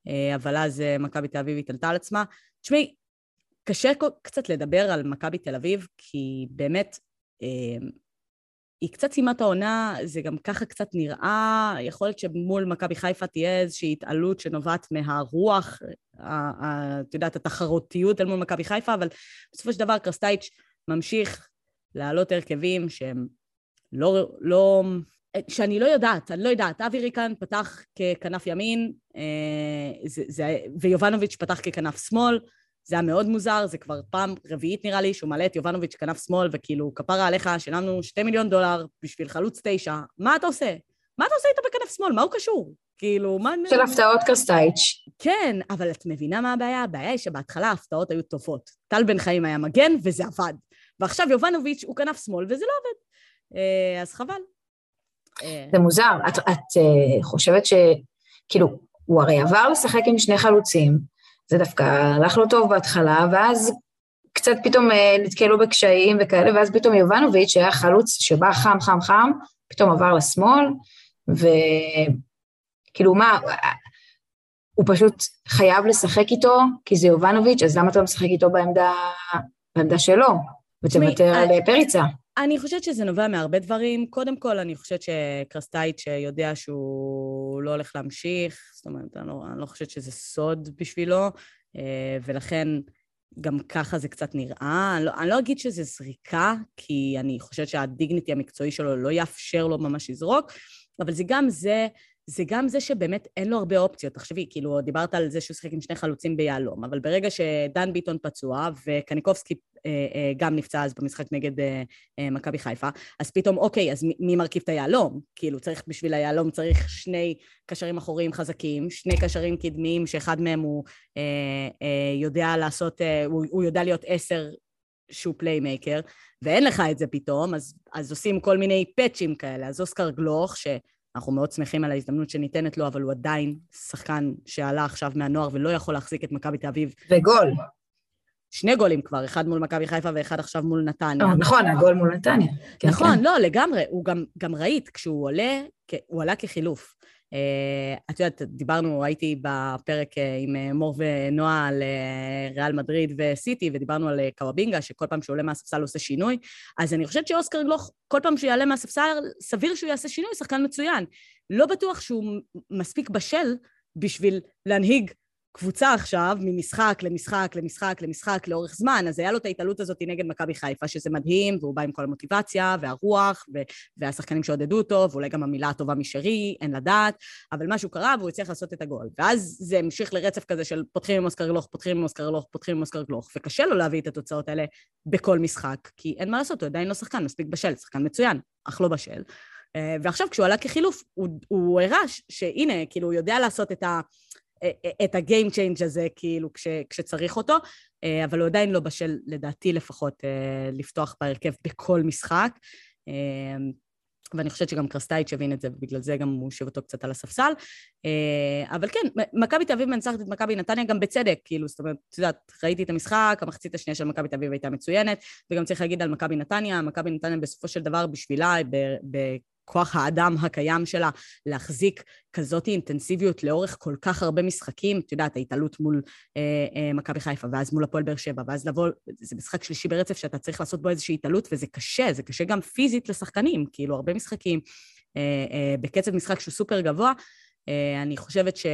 uh, אבל אז uh, מכבי תל אביב התעלתה על עצמה. תשמעי, קשה קצת לדבר על מכבי תל אביב, כי באמת, uh, היא קצת סיימה את העונה, זה גם ככה קצת נראה, יכול להיות שמול מכבי חיפה תהיה איזושהי התעלות שנובעת מהרוח, את יודעת, התחרותיות אל מול מכבי חיפה, אבל בסופו של דבר קרסטייץ' ממשיך להעלות הרכבים שהם לא, לא, שאני לא יודעת, אני לא יודעת. אבי ריקן פתח ככנף ימין, אה, זה, זה, ויובנוביץ' פתח ככנף שמאל, זה היה מאוד מוזר, זה כבר פעם רביעית נראה לי שהוא מעלה את יובנוביץ' כנף שמאל, וכאילו, כפרה עליך, שילמנו שתי מיליון דולר בשביל חלוץ תשע, מה אתה עושה? מה אתה עושה איתו בכנף שמאל? מה הוא קשור? כאילו, מה... של הפתעות קרסטייץ'. כן, אבל את מבינה מה הבעיה? הבעיה היא שבהתחלה ההפתעות היו טובות. טל בן חיים היה מגן, וזה עבד. ועכשיו יובנוביץ' הוא כנף שמאל, וזה לא עובד. אה, אז חבל. אה. זה מוזר. את, את uh, חושבת ש... כאילו, הוא הרי עבר לשחק עם שני חלוצים, זה דווקא הלך לו טוב בהתחלה, ואז קצת פתאום אה, נתקלו בקשיים וכאלה, ואז פתאום יובנוביץ', שהיה חלוץ שבא חם, חם, חם, פתאום עבר לשמאל, וכאילו מה, הוא פשוט חייב לשחק איתו, כי זה יובנוביץ', אז למה אתה לא משחק איתו בעמדה, בעמדה שלו, ותוותר על אה, פריצה? אני חושבת שזה נובע מהרבה דברים. קודם כל, אני חושבת שקרסטייץ' יודע שהוא לא הולך להמשיך, זאת אומרת, אני לא, אני לא חושבת שזה סוד בשבילו, אה, ולכן גם ככה זה קצת נראה. אני לא, אני לא אגיד שזה זריקה, כי אני חושבת שהדיגניטי המקצועי שלו לא יאפשר לו ממש לזרוק, אבל זה גם זה זה גם זה שבאמת אין לו הרבה אופציות. תחשבי, כאילו, דיברת על זה שהוא שיחק עם שני חלוצים ביהלום, אבל ברגע שדן ביטון פצוע, וקניקובסקי אה, אה, גם נפצע אז במשחק נגד אה, מכבי חיפה, אז פתאום, אוקיי, אז מי מרכיב את היהלום? כאילו, צריך, בשביל היהלום צריך שני קשרים אחוריים חזקים, שני קשרים קדמיים, שאחד מהם הוא אה, אה, יודע לעשות, אה, הוא, הוא יודע להיות עשר שהוא playmaker, ואין לך את זה פתאום, אז, אז עושים כל מיני פאצ'ים כאלה. אז אוסקר גלוך, ש... אנחנו מאוד שמחים על ההזדמנות שניתנת לו, אבל הוא עדיין שחקן שעלה עכשיו מהנוער ולא יכול להחזיק את מכבי תל אביב. וגול. שני גולים כבר, אחד מול מכבי חיפה ואחד עכשיו מול נתניה. אה, נכון, הגול מול נתניה. כן, נכון, כן. לא, לגמרי. הוא גם, גם ראית, כשהוא עולה, הוא עלה כחילוף. אה, את יודעת, דיברנו, הייתי בפרק אה, עם אה, מור ונועה על ריאל מדריד וסיטי, ודיברנו על קוואבינגה, שכל פעם שהוא עולה מהספסל עושה שינוי, אז אני חושבת שאוסקר גלוך, כל פעם שהוא יעלה מהספסל, סביר שהוא יעשה שינוי, שחקן מצוין. לא בטוח שהוא מספיק בשל בשביל להנהיג קבוצה עכשיו, ממשחק למשחק למשחק למשחק לאורך זמן, אז היה לו את ההתעלות הזאת נגד מכבי חיפה, שזה מדהים, והוא בא עם כל המוטיבציה והרוח, ו- והשחקנים שעודדו אותו, ואולי גם המילה הטובה משרי, אין לדעת, אבל משהו קרה והוא הצליח לעשות את הגול. ואז זה המשיך לרצף כזה של פותחים עם אוסקר גלוך, פותחים עם אוסקר גלוך, פותחים עם אוסקר גלוך, וקשה לו להביא את התוצאות האלה בכל משחק, כי אין מה לעשות, הוא עדיין לא שחקן מספיק בשל, שחקן מצוין, אך לא בשל. אה, ועכשיו כשהוא עלה כחילוף, הוא, הוא הראה שהנה, כאילו, הוא יודע לעשות את ה... את ה-game change הזה, כאילו, כש, כשצריך אותו, אבל הוא עדיין לא בשל, לדעתי לפחות, לפתוח בהרכב בכל משחק. ואני חושבת שגם קרסטייץ' הבין את זה, ובגלל זה גם הוא הושיב אותו קצת על הספסל. אה, אבל כן, מכבי תל אביב מנצחת את מכבי נתניה גם בצדק, כאילו, זאת אומרת, את יודעת, ראיתי את המשחק, המחצית השנייה של מכבי תל אביב הייתה מצוינת, וגם צריך להגיד על מכבי נתניה, מכבי נתניה בסופו של דבר בשבילה, כוח האדם הקיים שלה להחזיק כזאת אינטנסיביות לאורך כל כך הרבה משחקים, את יודעת, ההתעלות מול אה, אה, מכבי חיפה, ואז מול הפועל באר שבע, ואז לבוא, זה משחק שלישי ברצף שאתה צריך לעשות בו איזושהי התעלות, וזה קשה, זה קשה גם פיזית לשחקנים, כאילו, הרבה משחקים אה, אה, בקצב משחק שהוא סופר גבוה. אה, אני חושבת ש...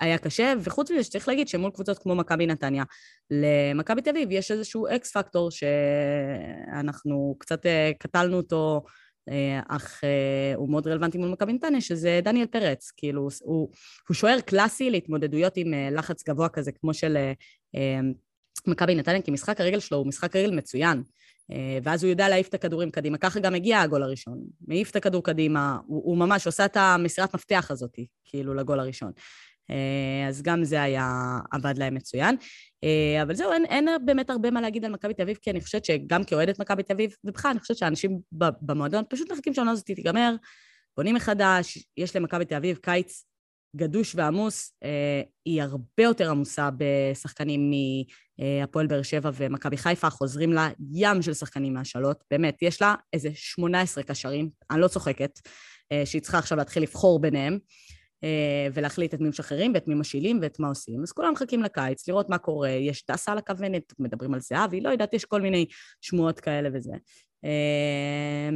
היה קשה, וחוץ מזה שצריך להגיד שמול קבוצות כמו מכבי נתניה, למכבי תל אביב יש איזשהו אקס פקטור שאנחנו קצת אה, קטלנו אותו, אה, אך אה, הוא מאוד רלוונטי מול מכבי נתניה, שזה דניאל פרץ, כאילו הוא, הוא שוער קלאסי להתמודדויות עם לחץ גבוה כזה, כמו של מכבי נתניה, כי משחק הרגל שלו הוא משחק רגל מצוין. ואז הוא יודע להעיף את הכדורים קדימה. ככה גם הגיע הגול הראשון. מעיף את הכדור קדימה, הוא, הוא ממש עושה את המסירת מפתח הזאת, כאילו, לגול הראשון. אה, אז גם זה היה, עבד להם מצוין. אה, אבל זהו, אין, אין באמת הרבה מה להגיד על מכבי תל אביב, כי אני חושבת שגם כאוהדת מכבי תל אביב, ובכלל, אני חושבת שאנשים במועדון פשוט מחכים שהעונה הזאת תיגמר, בונים מחדש, יש למכבי תל אביב קיץ גדוש ועמוס, אה, היא הרבה יותר עמוסה בשחקנים מהפועל באר שבע ומכבי חיפה, חוזרים לה ים של שחקנים מהשאלות, באמת, יש לה איזה 18 קשרים, אני לא צוחקת, שהיא צריכה עכשיו להתחיל לבחור ביניהם. אה, ולהחליט את מי משחררים ואת מי משילים ואת מה עושים. אז כולם מחכים לקיץ, לראות מה קורה, יש דסה על הכוונת, מדברים על זהבי, לא יודעת, יש כל מיני שמועות כאלה וזה. אה,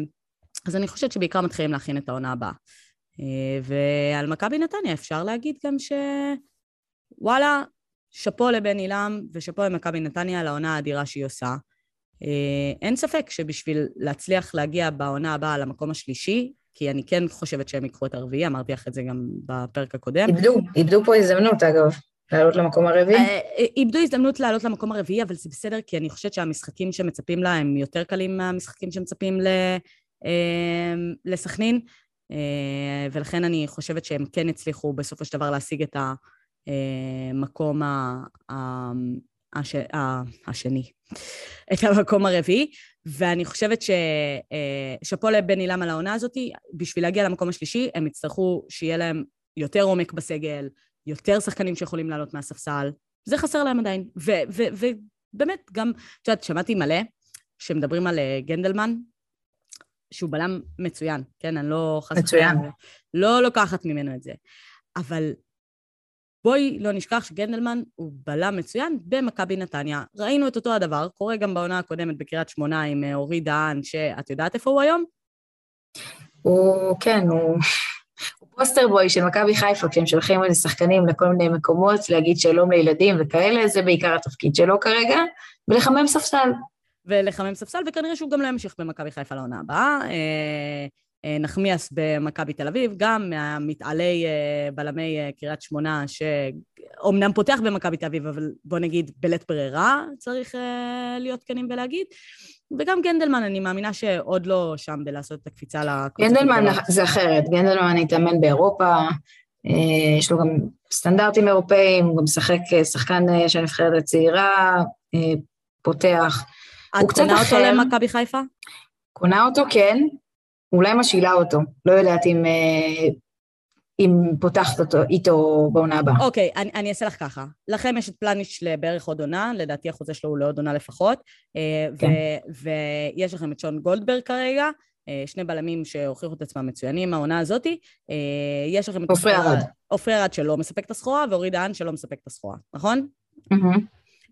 אז אני חושבת שבעיקר מתחילים להכין את העונה הבאה. אה, ועל מכבי נתניה אפשר להגיד גם ש... וואלה, שאפו לבן עילם ושאפו למכבי נתניה על העונה האדירה שהיא עושה. אין ספק שבשביל להצליח להגיע בעונה הבאה למקום השלישי, כי אני כן חושבת שהם ייקחו את הרביעי, אמרתי לך את זה גם בפרק הקודם. איבדו, איבדו פה הזדמנות אגב. לעלות למקום הרביעי? אה, אה, איבדו הזדמנות לעלות למקום הרביעי, אבל זה בסדר, כי אני חושבת שהמשחקים שמצפים לה הם יותר קלים מהמשחקים שמצפים אה, לסכנין, ולכן אני חושבת שהם כן הצליחו בסופו של דבר להשיג את המקום הש... השני, את המקום הרביעי, ואני חושבת ששאפו אה, לבן עילם על העונה הזאת, בשביל להגיע למקום השלישי, הם יצטרכו שיהיה להם יותר עומק בסגל, יותר שחקנים שיכולים לעלות מהספסל, זה חסר להם עדיין. ובאמת, גם, את יודעת, שמעתי מלא שמדברים על אה, גנדלמן, שהוא בלם מצוין, כן? אני לא חס מצוין. לא לוקחת ממנו את זה. אבל בואי לא נשכח שגנדלמן הוא בלם מצוין במכבי נתניה. ראינו את אותו הדבר, קורה גם בעונה הקודמת בקריית שמונה עם אה, אורי דהן, שאת יודעת איפה הוא היום? הוא, כן, הוא... הוא פוסטר בוי של מכבי חיפה, כשהם שולחים איזה שחקנים לכל מיני מקומות, להגיד שלום לילדים וכאלה, זה בעיקר התפקיד שלו כרגע, ולחמם ספסל. ולחמם ספסל, וכנראה שהוא גם לא ימשיך במכבי חיפה לעונה הבאה. אה, אה, נחמיאס במכבי תל אביב, גם מהמתעלי אה, בלמי אה, קריית שמונה, שאומנם פותח במכבי תל אביב, אבל בוא נגיד בלית ברירה, צריך להיות כנים ולהגיד. וגם גנדלמן, אני מאמינה שעוד לא שם בלעשות את הקפיצה לקבוצה. גנדלמן זה אחרת, גנדלמן התאמן באירופה, יש לו גם סטנדרטים אירופאיים, הוא גם משחק שחקן של הנבחרת הצעירה, פותח. את קונה אותו למכבי חיפה? קונה אותו, כן. אולי משאילה אותו, לא יודעת אם, אה, אם פותחת אותו איתו בעונה הבאה. אוקיי, okay, אני, אני אעשה לך ככה. לכם יש את פלניש לבערך עוד עונה, לדעתי החוזה שלו הוא לעוד עונה לפחות, אה, כן. ו, ויש לכם את שון גולדברג כרגע, אה, שני בלמים שהוכיחו את עצמם מצוינים העונה הזאתי. יש לכם את... עופרי ארד. עופרי ארד שלא מספק את הסחורה, ואורי דהן שלא מספק את הסחורה, נכון? Mm-hmm.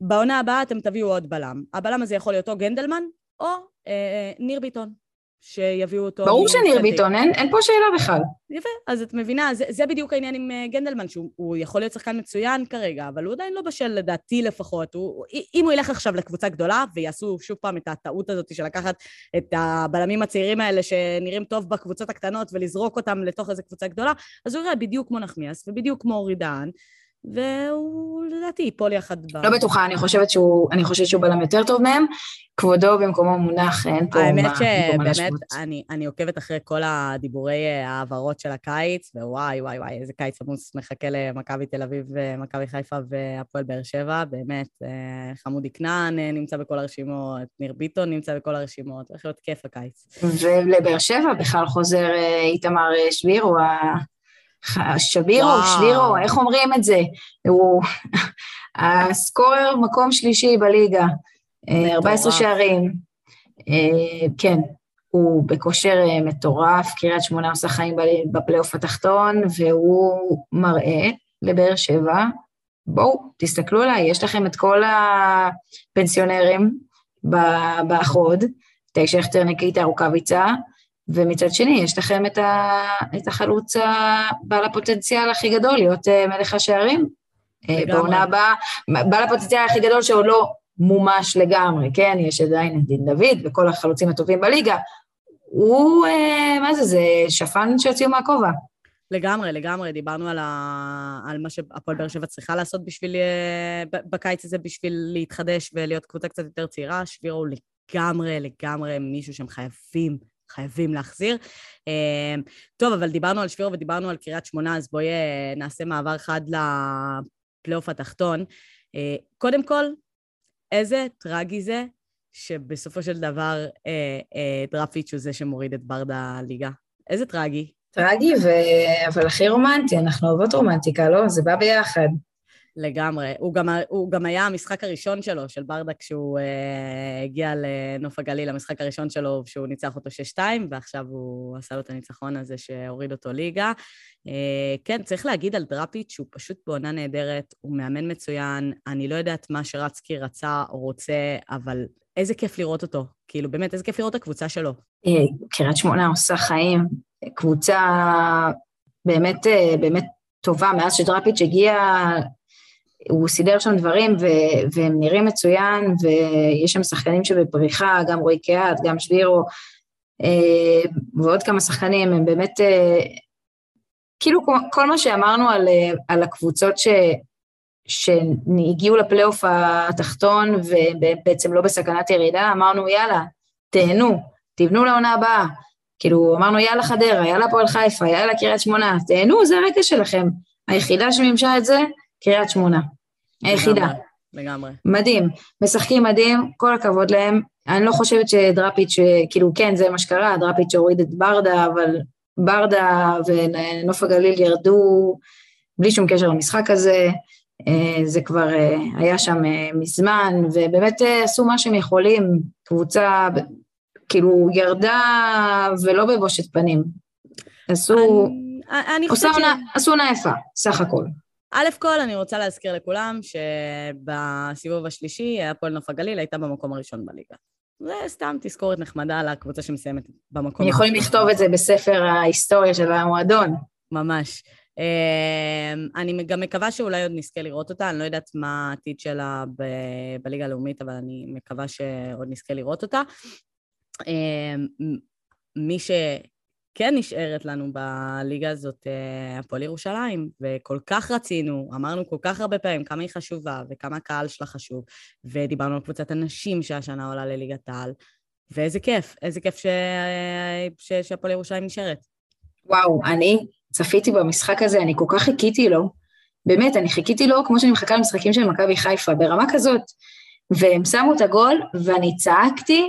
בעונה הבאה אתם תביאו עוד בלם. הבלם הזה יכול להיות או גנדלמן, או אה, ניר ביטון. שיביאו אותו... ברור שניר ביטון, אין, אין פה שאלה בכלל. יפה, אז את מבינה, זה, זה בדיוק העניין עם אה, גנדלמן, שהוא יכול להיות שחקן מצוין כרגע, אבל הוא עדיין לא בשל לדעתי לפחות. הוא, אם הוא ילך עכשיו לקבוצה גדולה, ויעשו שוב פעם את הטעות הזאת של לקחת את הבלמים הצעירים האלה שנראים טוב בקבוצות הקטנות ולזרוק אותם לתוך איזו קבוצה גדולה, אז הוא יראה בדיוק כמו נחמיאס ובדיוק כמו אורי דהן. והוא לדעתי ייפול יחד ב... לא בטוחה, אני חושבת שהוא, אני חושבת שהוא בלם יותר טוב מהם. כבודו במקומו מונח, אין פה מה האמת שבאמת, אני, אני עוקבת אחרי כל הדיבורי אה, ההעברות של הקיץ, ווואי, וואי, וואי, איזה קיץ עמוס מחכה למכבי תל אביב, מכבי חיפה והפועל באר שבע, באמת, אה, חמודי כנען אה, נמצא בכל הרשימות, ניר ביטון נמצא בכל הרשימות, הולך להיות כיף הקיץ. ולבאר שבע בכלל חוזר איתמר שבירו, שבירו, שבירו, איך אומרים את זה? הוא הסקורר מקום שלישי בליגה, 14 שערים. אה, כן, הוא בכושר אה, מטורף, קריית שמונה עושה חיים בפלייאוף התחתון, והוא מראה לבאר שבע, בואו, תסתכלו עליי, יש לכם את כל הפנסיונרים באחוד, תשע שכטר, ניקיטה, רוקאביצה, ומצד שני, יש לכם את, ה, את החלוץ בעל הפוטנציאל הכי גדול להיות אה, מלך השערים. אה, בעונה הבאה, בעל הפוטנציאל הכי גדול שעוד לא מומש לגמרי, כן? יש עדיין את דין דוד וכל החלוצים הטובים בליגה. הוא, אה, מה זה, זה שפן שהוציאו מהכובע. לגמרי, לגמרי. דיברנו על, ה... על מה שהפועל באר שבע צריכה לעשות בשביל... בקיץ הזה בשביל להתחדש ולהיות קבוצה קצת יותר צעירה. שבירו הוא לגמרי, לגמרי מישהו שהם חייבים חייבים להחזיר. אמ, טוב, אבל דיברנו על שבירו ודיברנו על קריית שמונה, אז בואי אה, נעשה מעבר חד לפלייאוף התחתון. אה, קודם כל, איזה טרגי זה שבסופו של דבר אה, דראפיץ' הוא זה שמוריד את ברדה ליגה. איזה טרגי. טרגי, ו... אבל הכי רומנטי, אנחנו אוהבות רומנטיקה, לא? זה בא ביחד. לגמרי. הוא גם, הוא גם היה המשחק הראשון שלו, של ברדה, כשהוא uh, הגיע לנוף הגליל, המשחק הראשון שלו, שהוא ניצח אותו 6-2, ועכשיו הוא עשה לו את הניצחון הזה שהוריד אותו ליגה. Uh, כן, צריך להגיד על דראפיץ' שהוא פשוט בעונה נהדרת, הוא מאמן מצוין, אני לא יודעת מה שרצקי רצה או רוצה, אבל איזה כיף לראות אותו. כאילו, באמת, איזה כיף לראות את הקבוצה שלו. אה, קריית שמונה עושה חיים, קבוצה באמת, באמת טובה, מאז שדראפיץ' הגיע הוא סידר שם דברים ו- והם נראים מצוין, ויש שם שחקנים שבפריחה, גם רועי קהת, גם שבירו, אה, ועוד כמה שחקנים, הם באמת, אה, כאילו כל מה שאמרנו על, אה, על הקבוצות ש, שהגיעו לפלייאוף התחתון ובעצם לא בסכנת ירידה, אמרנו יאללה, תהנו, תבנו לעונה הבאה. כאילו, אמרנו יאללה חדרה, יאללה פועל חיפה, יאללה קריית שמונה, תהנו, זה הרקע שלכם. היחידה שמימשה את זה, קריית שמונה. היחידה. לגמרי. מדהים. משחקים מדהים, כל הכבוד להם. אני לא חושבת שדראפיץ', כאילו, כן, זה מה שקרה, דראפיץ' הוריד את ברדה, אבל ברדה ונוף הגליל ירדו בלי שום קשר למשחק הזה. אה, זה כבר אה, היה שם אה, מזמן, ובאמת עשו מה שהם יכולים. קבוצה, כאילו, ירדה ולא בבושת פנים. עשו... אני, אני חושבת ש... עשו עונה יפה, סך הכל. א' כל, אני רוצה להזכיר לכולם שבסיבוב השלישי, הפועל נוף הגליל הייתה במקום הראשון בליגה. זה סתם תזכורת נחמדה לקבוצה שמסיימת במקום. יכולים לכתוב את זה בספר ההיסטוריה של המועדון. ממש. אמ, אני גם מקווה שאולי עוד נזכה לראות אותה, אני לא יודעת מה העתיד שלה ב- בליגה הלאומית, אבל אני מקווה שעוד נזכה לראות אותה. אמ, מי ש... כן נשארת לנו בליגה הזאת אה, הפועל ירושלים, וכל כך רצינו, אמרנו כל כך הרבה פעמים כמה היא חשובה וכמה הקהל שלה חשוב, ודיברנו על קבוצת הנשים שהשנה עולה לליגת העל, ואיזה כיף, איזה כיף ש... ש... שהפועל ירושלים נשארת. וואו, אני צפיתי במשחק הזה, אני כל כך חיכיתי לו, באמת, אני חיכיתי לו כמו שאני מחכה למשחקים של מכבי חיפה, ברמה כזאת. והם שמו את הגול, ואני צעקתי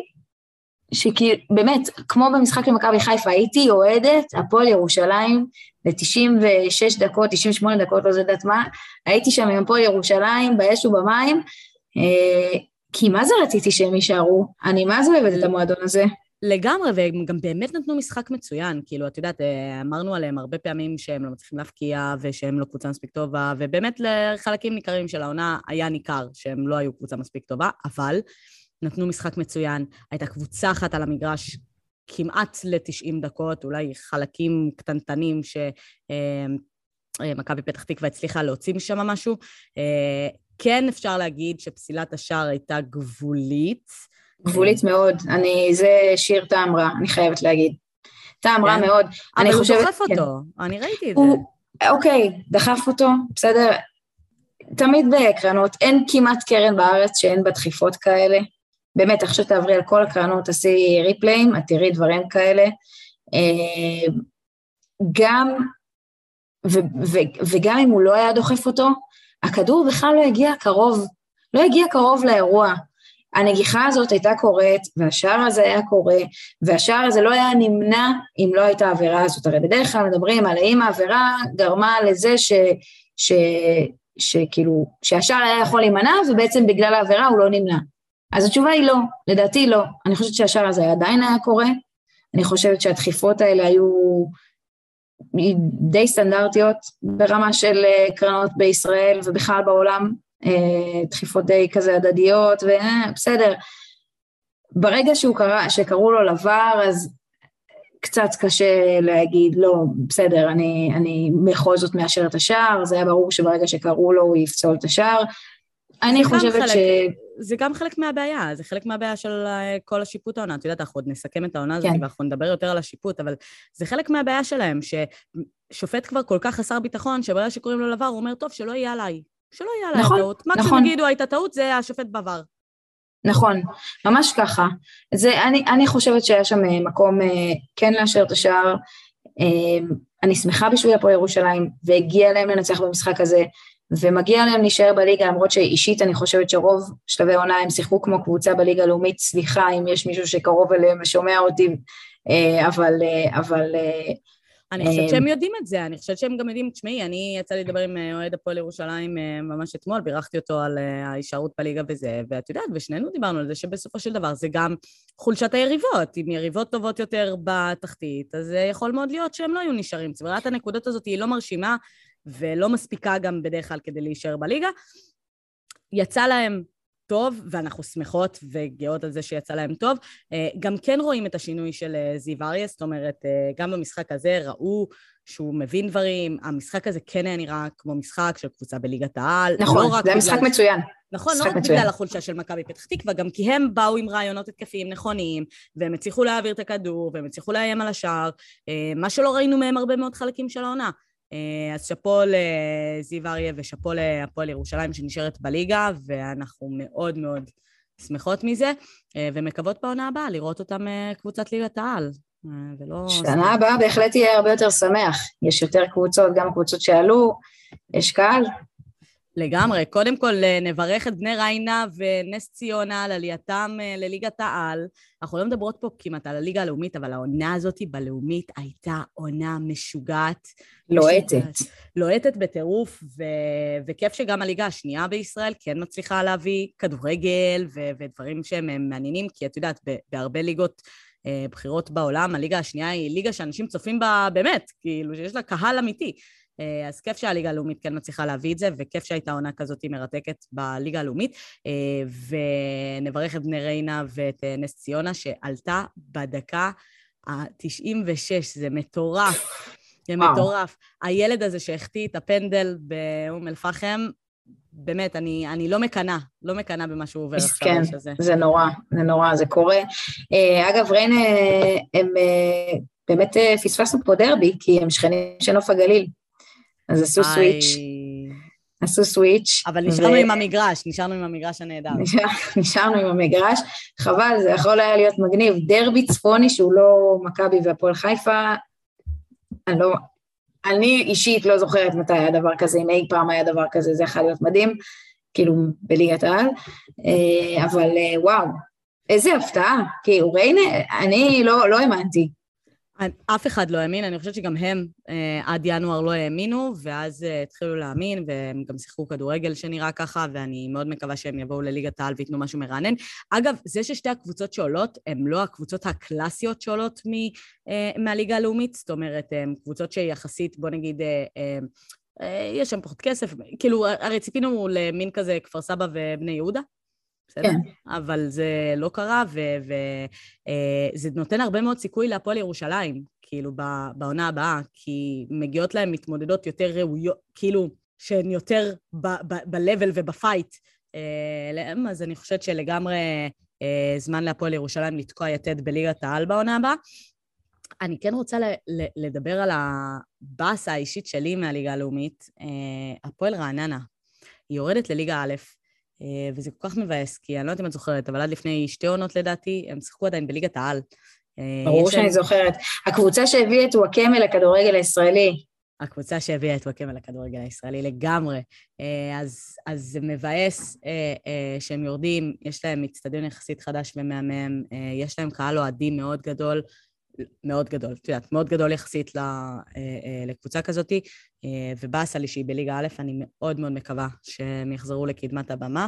שכאילו, באמת, כמו במשחק למכבי חיפה, הייתי אוהדת הפועל ירושלים ל-96 דקות, 98 דקות, לא יודעת מה, הייתי שם עם הפועל ירושלים, באש ובמים, אה, כי מה זה רציתי שהם יישארו? אני מה זה אוהבת את המועדון הזה. לגמרי, והם גם באמת נתנו משחק מצוין. כאילו, את יודעת, אה, אמרנו עליהם הרבה פעמים שהם לא מצליחים להפקיע ושהם לא קבוצה מספיק טובה, ובאמת לחלקים ניכרים של העונה היה ניכר שהם לא היו קבוצה מספיק טובה, אבל נתנו משחק מצוין, הייתה קבוצה אחת על המגרש כמעט ל-90 דקות, אולי חלקים קטנטנים שמכבי פתח תקווה הצליחה להוציא משם משהו. אה, כן אפשר להגיד שפסילת השער הייתה גבולית. גבולית מאוד, אני, זה שיר טעם רע, אני חייבת להגיד. טעם רע כן. מאוד. אבל הוא חושבת, דוחף כן. אותו, אני ראיתי את הוא, זה. אוקיי, דחף אותו, בסדר. תמיד בקרנות, אין כמעט קרן בארץ שאין בה דחיפות כאלה. באמת, עכשיו תעברי על כל הקרנות, תעשי ריפליים, את תראי דברים כאלה. אה, גם, ו, ו, וגם אם הוא לא היה דוחף אותו, הכדור בכלל לא הגיע קרוב, לא הגיע קרוב לאירוע. הנגיחה הזאת הייתה קורית, והשער הזה היה קורה, והשער הזה לא היה נמנע אם לא הייתה העבירה הזאת. הרי בדרך כלל מדברים על האם העבירה גרמה לזה ש... ש... שכאילו, שהשער היה יכול להימנע, ובעצם בגלל העבירה הוא לא נמנע. אז התשובה היא לא, לדעתי לא. אני חושבת שהשער הזה עדיין היה קורה, אני חושבת שהדחיפות האלה היו די סטנדרטיות ברמה של אה, קרנות בישראל ובכלל בעולם, אה, דחיפות די כזה הדדיות, ובסדר. ברגע שהוא קרא, שקראו לו לבר, אז קצת קשה להגיד, לא, בסדר, אני, אני בכל זאת מאשר את השער, זה היה ברור שברגע שקראו לו הוא יפסול את השער. אני חושבת ש... זה גם חלק מהבעיה, זה חלק מהבעיה של אה, כל השיפוט העונה. את יודעת, אנחנו עוד נסכם את העונה הזאת, כן. ואנחנו נדבר יותר על השיפוט, אבל זה חלק מהבעיה שלהם, ששופט כבר כל כך חסר ביטחון, שברגע שקוראים לו לבר, הוא אומר, טוב, שלא יהיה עליי. שלא יהיה עליי נכון, טעות. נכון. מקסימום יגידו, הייתה טעות, זה השופט בבר. נכון, ממש ככה. זה, אני, אני חושבת שהיה שם אה, מקום אה, כן לאשר את השער. אני שמחה בשביל הפועל ירושלים, והגיע להם לנצח במשחק הזה. ומגיע להם להישאר בליגה, למרות שאישית אני חושבת שרוב שלבי עונה הם שיחקו כמו קבוצה בליגה הלאומית, סליחה אם יש מישהו שקרוב אליהם ושומע אותי, אה, אבל... אה, אבל אה, אני חושבת שהם יודעים את זה, אני חושבת שהם גם יודעים, תשמעי, אני יצא לי לדבר עם אוהד הפועל ירושלים ממש אתמול, בירכתי אותו על ההישארות בליגה וזה, ואת יודעת, ושנינו דיברנו על זה שבסופו של דבר זה גם חולשת היריבות, אם יריבות טובות יותר בתחתית, אז יכול מאוד להיות שהם לא היו נשארים. צבירת הנקודות הזאת היא לא מרשימה, ולא מספיקה גם בדרך כלל כדי להישאר בליגה. יצא להם טוב, ואנחנו שמחות וגאות על זה שיצא להם טוב. אה, גם כן רואים את השינוי של אה, זיו אריה, זאת אומרת, אה, גם במשחק הזה ראו שהוא מבין דברים, המשחק הזה כן היה נראה כמו משחק של קבוצה בליגת העל. נכון, לא זה היה משחק מצוין. נכון, לא רק מצוין. בגלל החולשה של מכבי פתח תקווה, גם כי הם באו עם רעיונות התקפיים נכונים, והם הצליחו להעביר את הכדור, והם הצליחו לאיים על השער, מה שלא ראינו מהם הרבה מאוד חלקים של העונה. אה, אז שאפו לזיו אריה ושאפו להפועל ירושלים שנשארת בליגה, ואנחנו מאוד מאוד שמחות מזה, אה, ומקוות בעונה הבאה לראות אותם אה, קבוצת ליגת העל. ולא... שנה הבאה בהחלט יהיה הרבה יותר שמח. יש יותר קבוצות, גם קבוצות שעלו, יש קהל, לגמרי. קודם כל, אה, נברך את בני ריינה ונס ציונה על עלייתם אה, לליגת העל. אנחנו לא מדברות פה כמעט על הליגה הלאומית, אבל העונה הזאת בלאומית הייתה עונה משוגעת. לוהטת. לוהטת בטירוף, ו... וכיף שגם הליגה השנייה בישראל כן מצליחה להביא כדורגל ו... ודברים שהם אה, מעניינים, כי את יודעת, בהרבה ליגות... בחירות בעולם, הליגה השנייה היא ליגה שאנשים צופים בה באמת, כאילו שיש לה קהל אמיתי. אה, אז כיף שהליגה הלאומית כן מצליחה להביא את זה, וכיף שהייתה עונה כזאת מרתקת בליגה הלאומית. אה, ונברך את בני ריינה ואת אה, נס ציונה, שעלתה בדקה ה-96, זה מטורף. זה מטורף. הילד הזה שהחטיא את הפנדל באום אל-פחם, באמת, אני, אני לא מקנאה, לא מקנאה במה שהוא עובר עכשיו. כן, זה נורא, זה נורא, זה קורה. אגב, ריינה, הם באמת פספסנו פה דרבי, כי הם שכנים של נוף הגליל. אז עשו סוויץ'. עשו סוויץ'. אבל נשארנו ו... עם המגרש, נשארנו עם המגרש הנהדר. נשאר, נשארנו עם המגרש, חבל, זה יכול היה להיות מגניב. דרבי צפוני שהוא לא מכבי והפועל חיפה, אני לא... אני אישית לא זוכרת מתי היה דבר כזה, אם אי פעם היה דבר כזה, זה יכול להיות מדהים, כאילו בליגת העל, אה, אבל אה, וואו, איזה הפתעה, כאילו ריינה, אני לא, לא האמנתי, אף אחד לא האמין, אני חושבת שגם הם אה, עד ינואר לא האמינו, ואז אה, התחילו להאמין, והם גם שיחקו כדורגל שנראה ככה, ואני מאוד מקווה שהם יבואו לליגת העל וייתנו משהו מרענן. אגב, זה ששתי הקבוצות שעולות, הן לא הקבוצות הקלאסיות שעולות מ, אה, מהליגה הלאומית, זאת אומרת, הן קבוצות שיחסית, בוא נגיד, אה, אה, אה, יש שם פחות כסף, כאילו, הרי ציפינו למין כזה כפר סבא ובני יהודה, בסדר? כן. אבל זה לא קרה, וזה אה, נותן הרבה מאוד סיכוי להפועל ירושלים, כאילו, בעונה הבאה, כי מגיעות להם מתמודדות יותר ראויות, כאילו, שהן יותר ב-level ובפייט אה, אז אני חושבת שלגמרי אה, זמן להפועל ירושלים לתקוע יתד בליגת העל בעונה הבאה. אני כן רוצה לדבר על הבאסה האישית שלי מהליגה הלאומית, הפועל רעננה. היא יורדת לליגה א', אה, וזה כל כך מבאס, כי אני לא יודעת אם את זוכרת, אבל עד לפני שתי עונות לדעתי, הם שיחקו עדיין בליגת העל. אה, ברור שאני זוכרת. הקבוצה שהביאה את וואקמה לכדורגל הישראלי. הקבוצה שהביאה את וואקמה לכדורגל הישראלי לגמרי. אה, אז, אז זה מבאס שהם יורדים, יש להם אצטדיון יחסית חדש ומהמם, יש להם קהל אוהדים מאוד גדול, מאוד גדול, את יודעת, מאוד גדול יחסית לקבוצה כזאת, ובאסה לי שהיא בליגה א', אני מאוד מאוד מקווה שהם יחזרו לקדמת הבמה.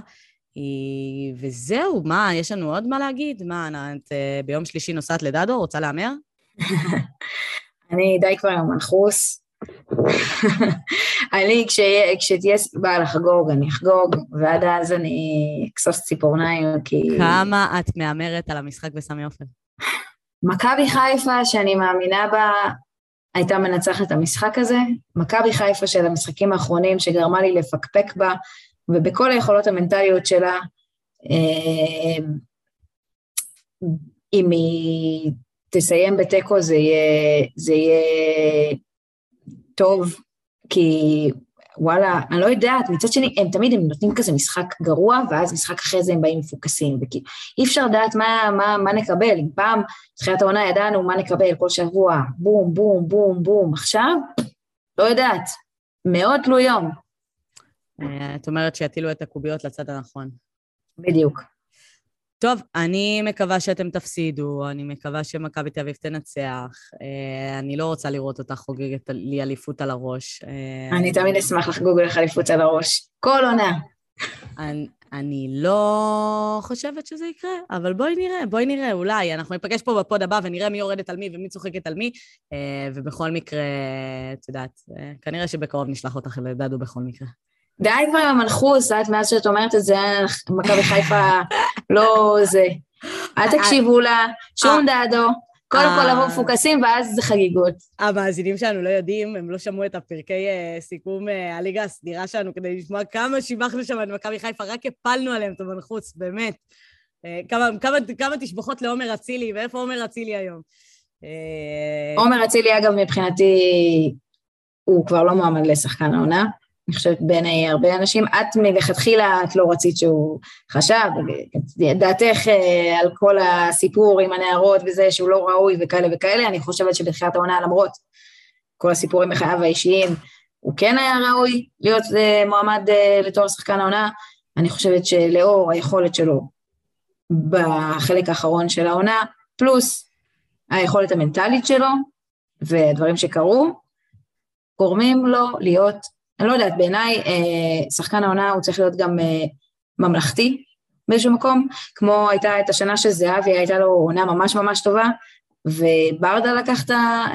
וזהו, מה, יש לנו עוד מה להגיד? מה, את אה, ביום שלישי נוסעת לדדו, רוצה להמר? אני די כבר עם מנחוס. אני, כשתהיה סיבה לחגוג, אני אחגוג, ועד אז אני אכסוס ציפורניים, כי... כמה את מהמרת על המשחק בסמי עופר? מכבי חיפה, שאני מאמינה בה, הייתה מנצחת את המשחק הזה. מכבי חיפה של המשחקים האחרונים, שגרמה לי לפקפק בה, ובכל היכולות המנטליות שלה, אה, אם היא תסיים בתיקו זה זה יהיה טוב, כי וואלה, אני לא יודעת, מצד שני, הם תמיד הם נותנים כזה משחק גרוע, ואז משחק אחרי זה הם באים מפוקסים, וכי אי אפשר לדעת מה, מה, מה נקבל, אם פעם, תחילת העונה ידענו מה נקבל כל שבוע, בום, בום, בום, בום, עכשיו, לא יודעת, מאוד תלוי יום. אה, את אומרת שיטילו את הקוביות לצד הנכון. בדיוק. טוב, אני מקווה שאתם תפסידו, אני מקווה שמכבי תל אביב תנצח. אה, אני לא רוצה לראות אותה חוגגת לי אליפות על הראש. אה, אני תמיד אשמח לחגוג לך אליפות על הראש. כל עונה. אני, אני לא חושבת שזה יקרה, אבל בואי נראה, בואי נראה, אולי. אנחנו ניפגש פה בפוד הבא ונראה מי יורדת על מי ומי צוחקת על מי, ובכל מקרה, את יודעת, כנראה שבקרוב נשלח אותך לדדו בכל מקרה. די כבר עם המנחוס, את מאז שאת אומרת את זה, מכבי חיפה לא זה. אל תקשיבו לה, שום אה. דעדו. קודם כל לבוא מפוקסים ואז זה חגיגות. המאזינים שלנו לא יודעים, הם לא שמעו את הפרקי אה, סיכום אה, הליגה הסדירה שלנו כדי לשמוע כמה שיבחנו שם את מכבי חיפה, רק הפלנו עליהם את המנחוס, באמת. כמה, כמה, כמה תשבחות לעומר אצילי, ואיפה עומר אצילי היום? עומר אצילי, אגב, מבחינתי, הוא כבר לא מועמד לשחקן העונה. אני חושבת בעיני הרבה אנשים, את מלכתחילה, את לא רצית שהוא חשב, דעתך אה, על כל הסיפור עם הנערות וזה שהוא לא ראוי וכאלה וכאלה, אני חושבת שבתחילת העונה למרות כל הסיפורים בחייו האישיים, הוא כן היה ראוי להיות אה, מועמד אה, לתואר שחקן העונה, אני חושבת שלאור היכולת שלו בחלק האחרון של העונה, פלוס היכולת המנטלית שלו ודברים שקרו, גורמים לו להיות אני לא יודעת, בעיניי אה, שחקן העונה הוא צריך להיות גם אה, ממלכתי באיזשהו מקום, כמו הייתה את השנה של זהבי, הייתה לו עונה ממש ממש טובה, וברדה לקח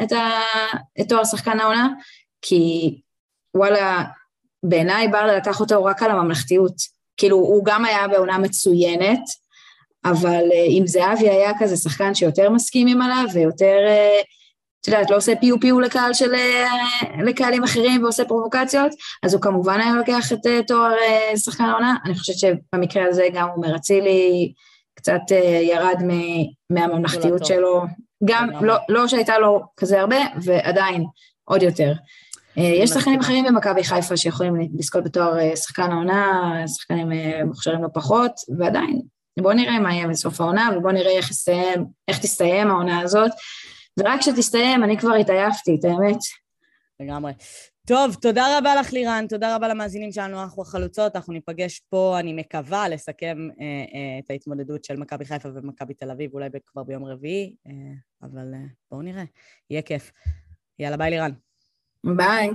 את, את תואר שחקן העונה, כי וואלה, בעיניי ברדה לקח אותו רק על הממלכתיות. כאילו, הוא גם היה בעונה מצוינת, אבל אה, אם זהבי היה כזה שחקן שיותר מסכימים עליו ויותר אה, את יודעת, לא עושה פיו פיו לקהל של, אה, לקהלים אחרים ועושה פרובוקציות, אז הוא כמובן היה לוקח את אה, תואר אה, שחקן העונה. אני חושבת שבמקרה הזה גם עומר אצילי קצת ירד מהממלכתיות שלו, גם לא, לא שהייתה לו כזה הרבה, ועדיין עוד יותר. יש שחקנים אחרים במכבי חיפה שיכולים לזכות בתואר שחקן העונה, שחקנים מוכשרים לא פחות, ועדיין, בואו נראה מה יהיה בסוף העונה, ובואו נראה איך, יסיים, איך תסתיים העונה הזאת. ורק כשתסתיים אני כבר התעייפתי, את האמת. לגמרי. טוב, תודה רבה לך לירן, תודה רבה למאזינים שלנו, אנחנו החלוצות, אנחנו ניפגש פה, אני מקווה לסכם אה, אה, את ההתמודדות של מכבי חיפה ומכבי תל אביב, אולי כבר ביום רביעי, אה, אבל אה, בואו נראה, יהיה כיף. יאללה, ביי לירן. ביי.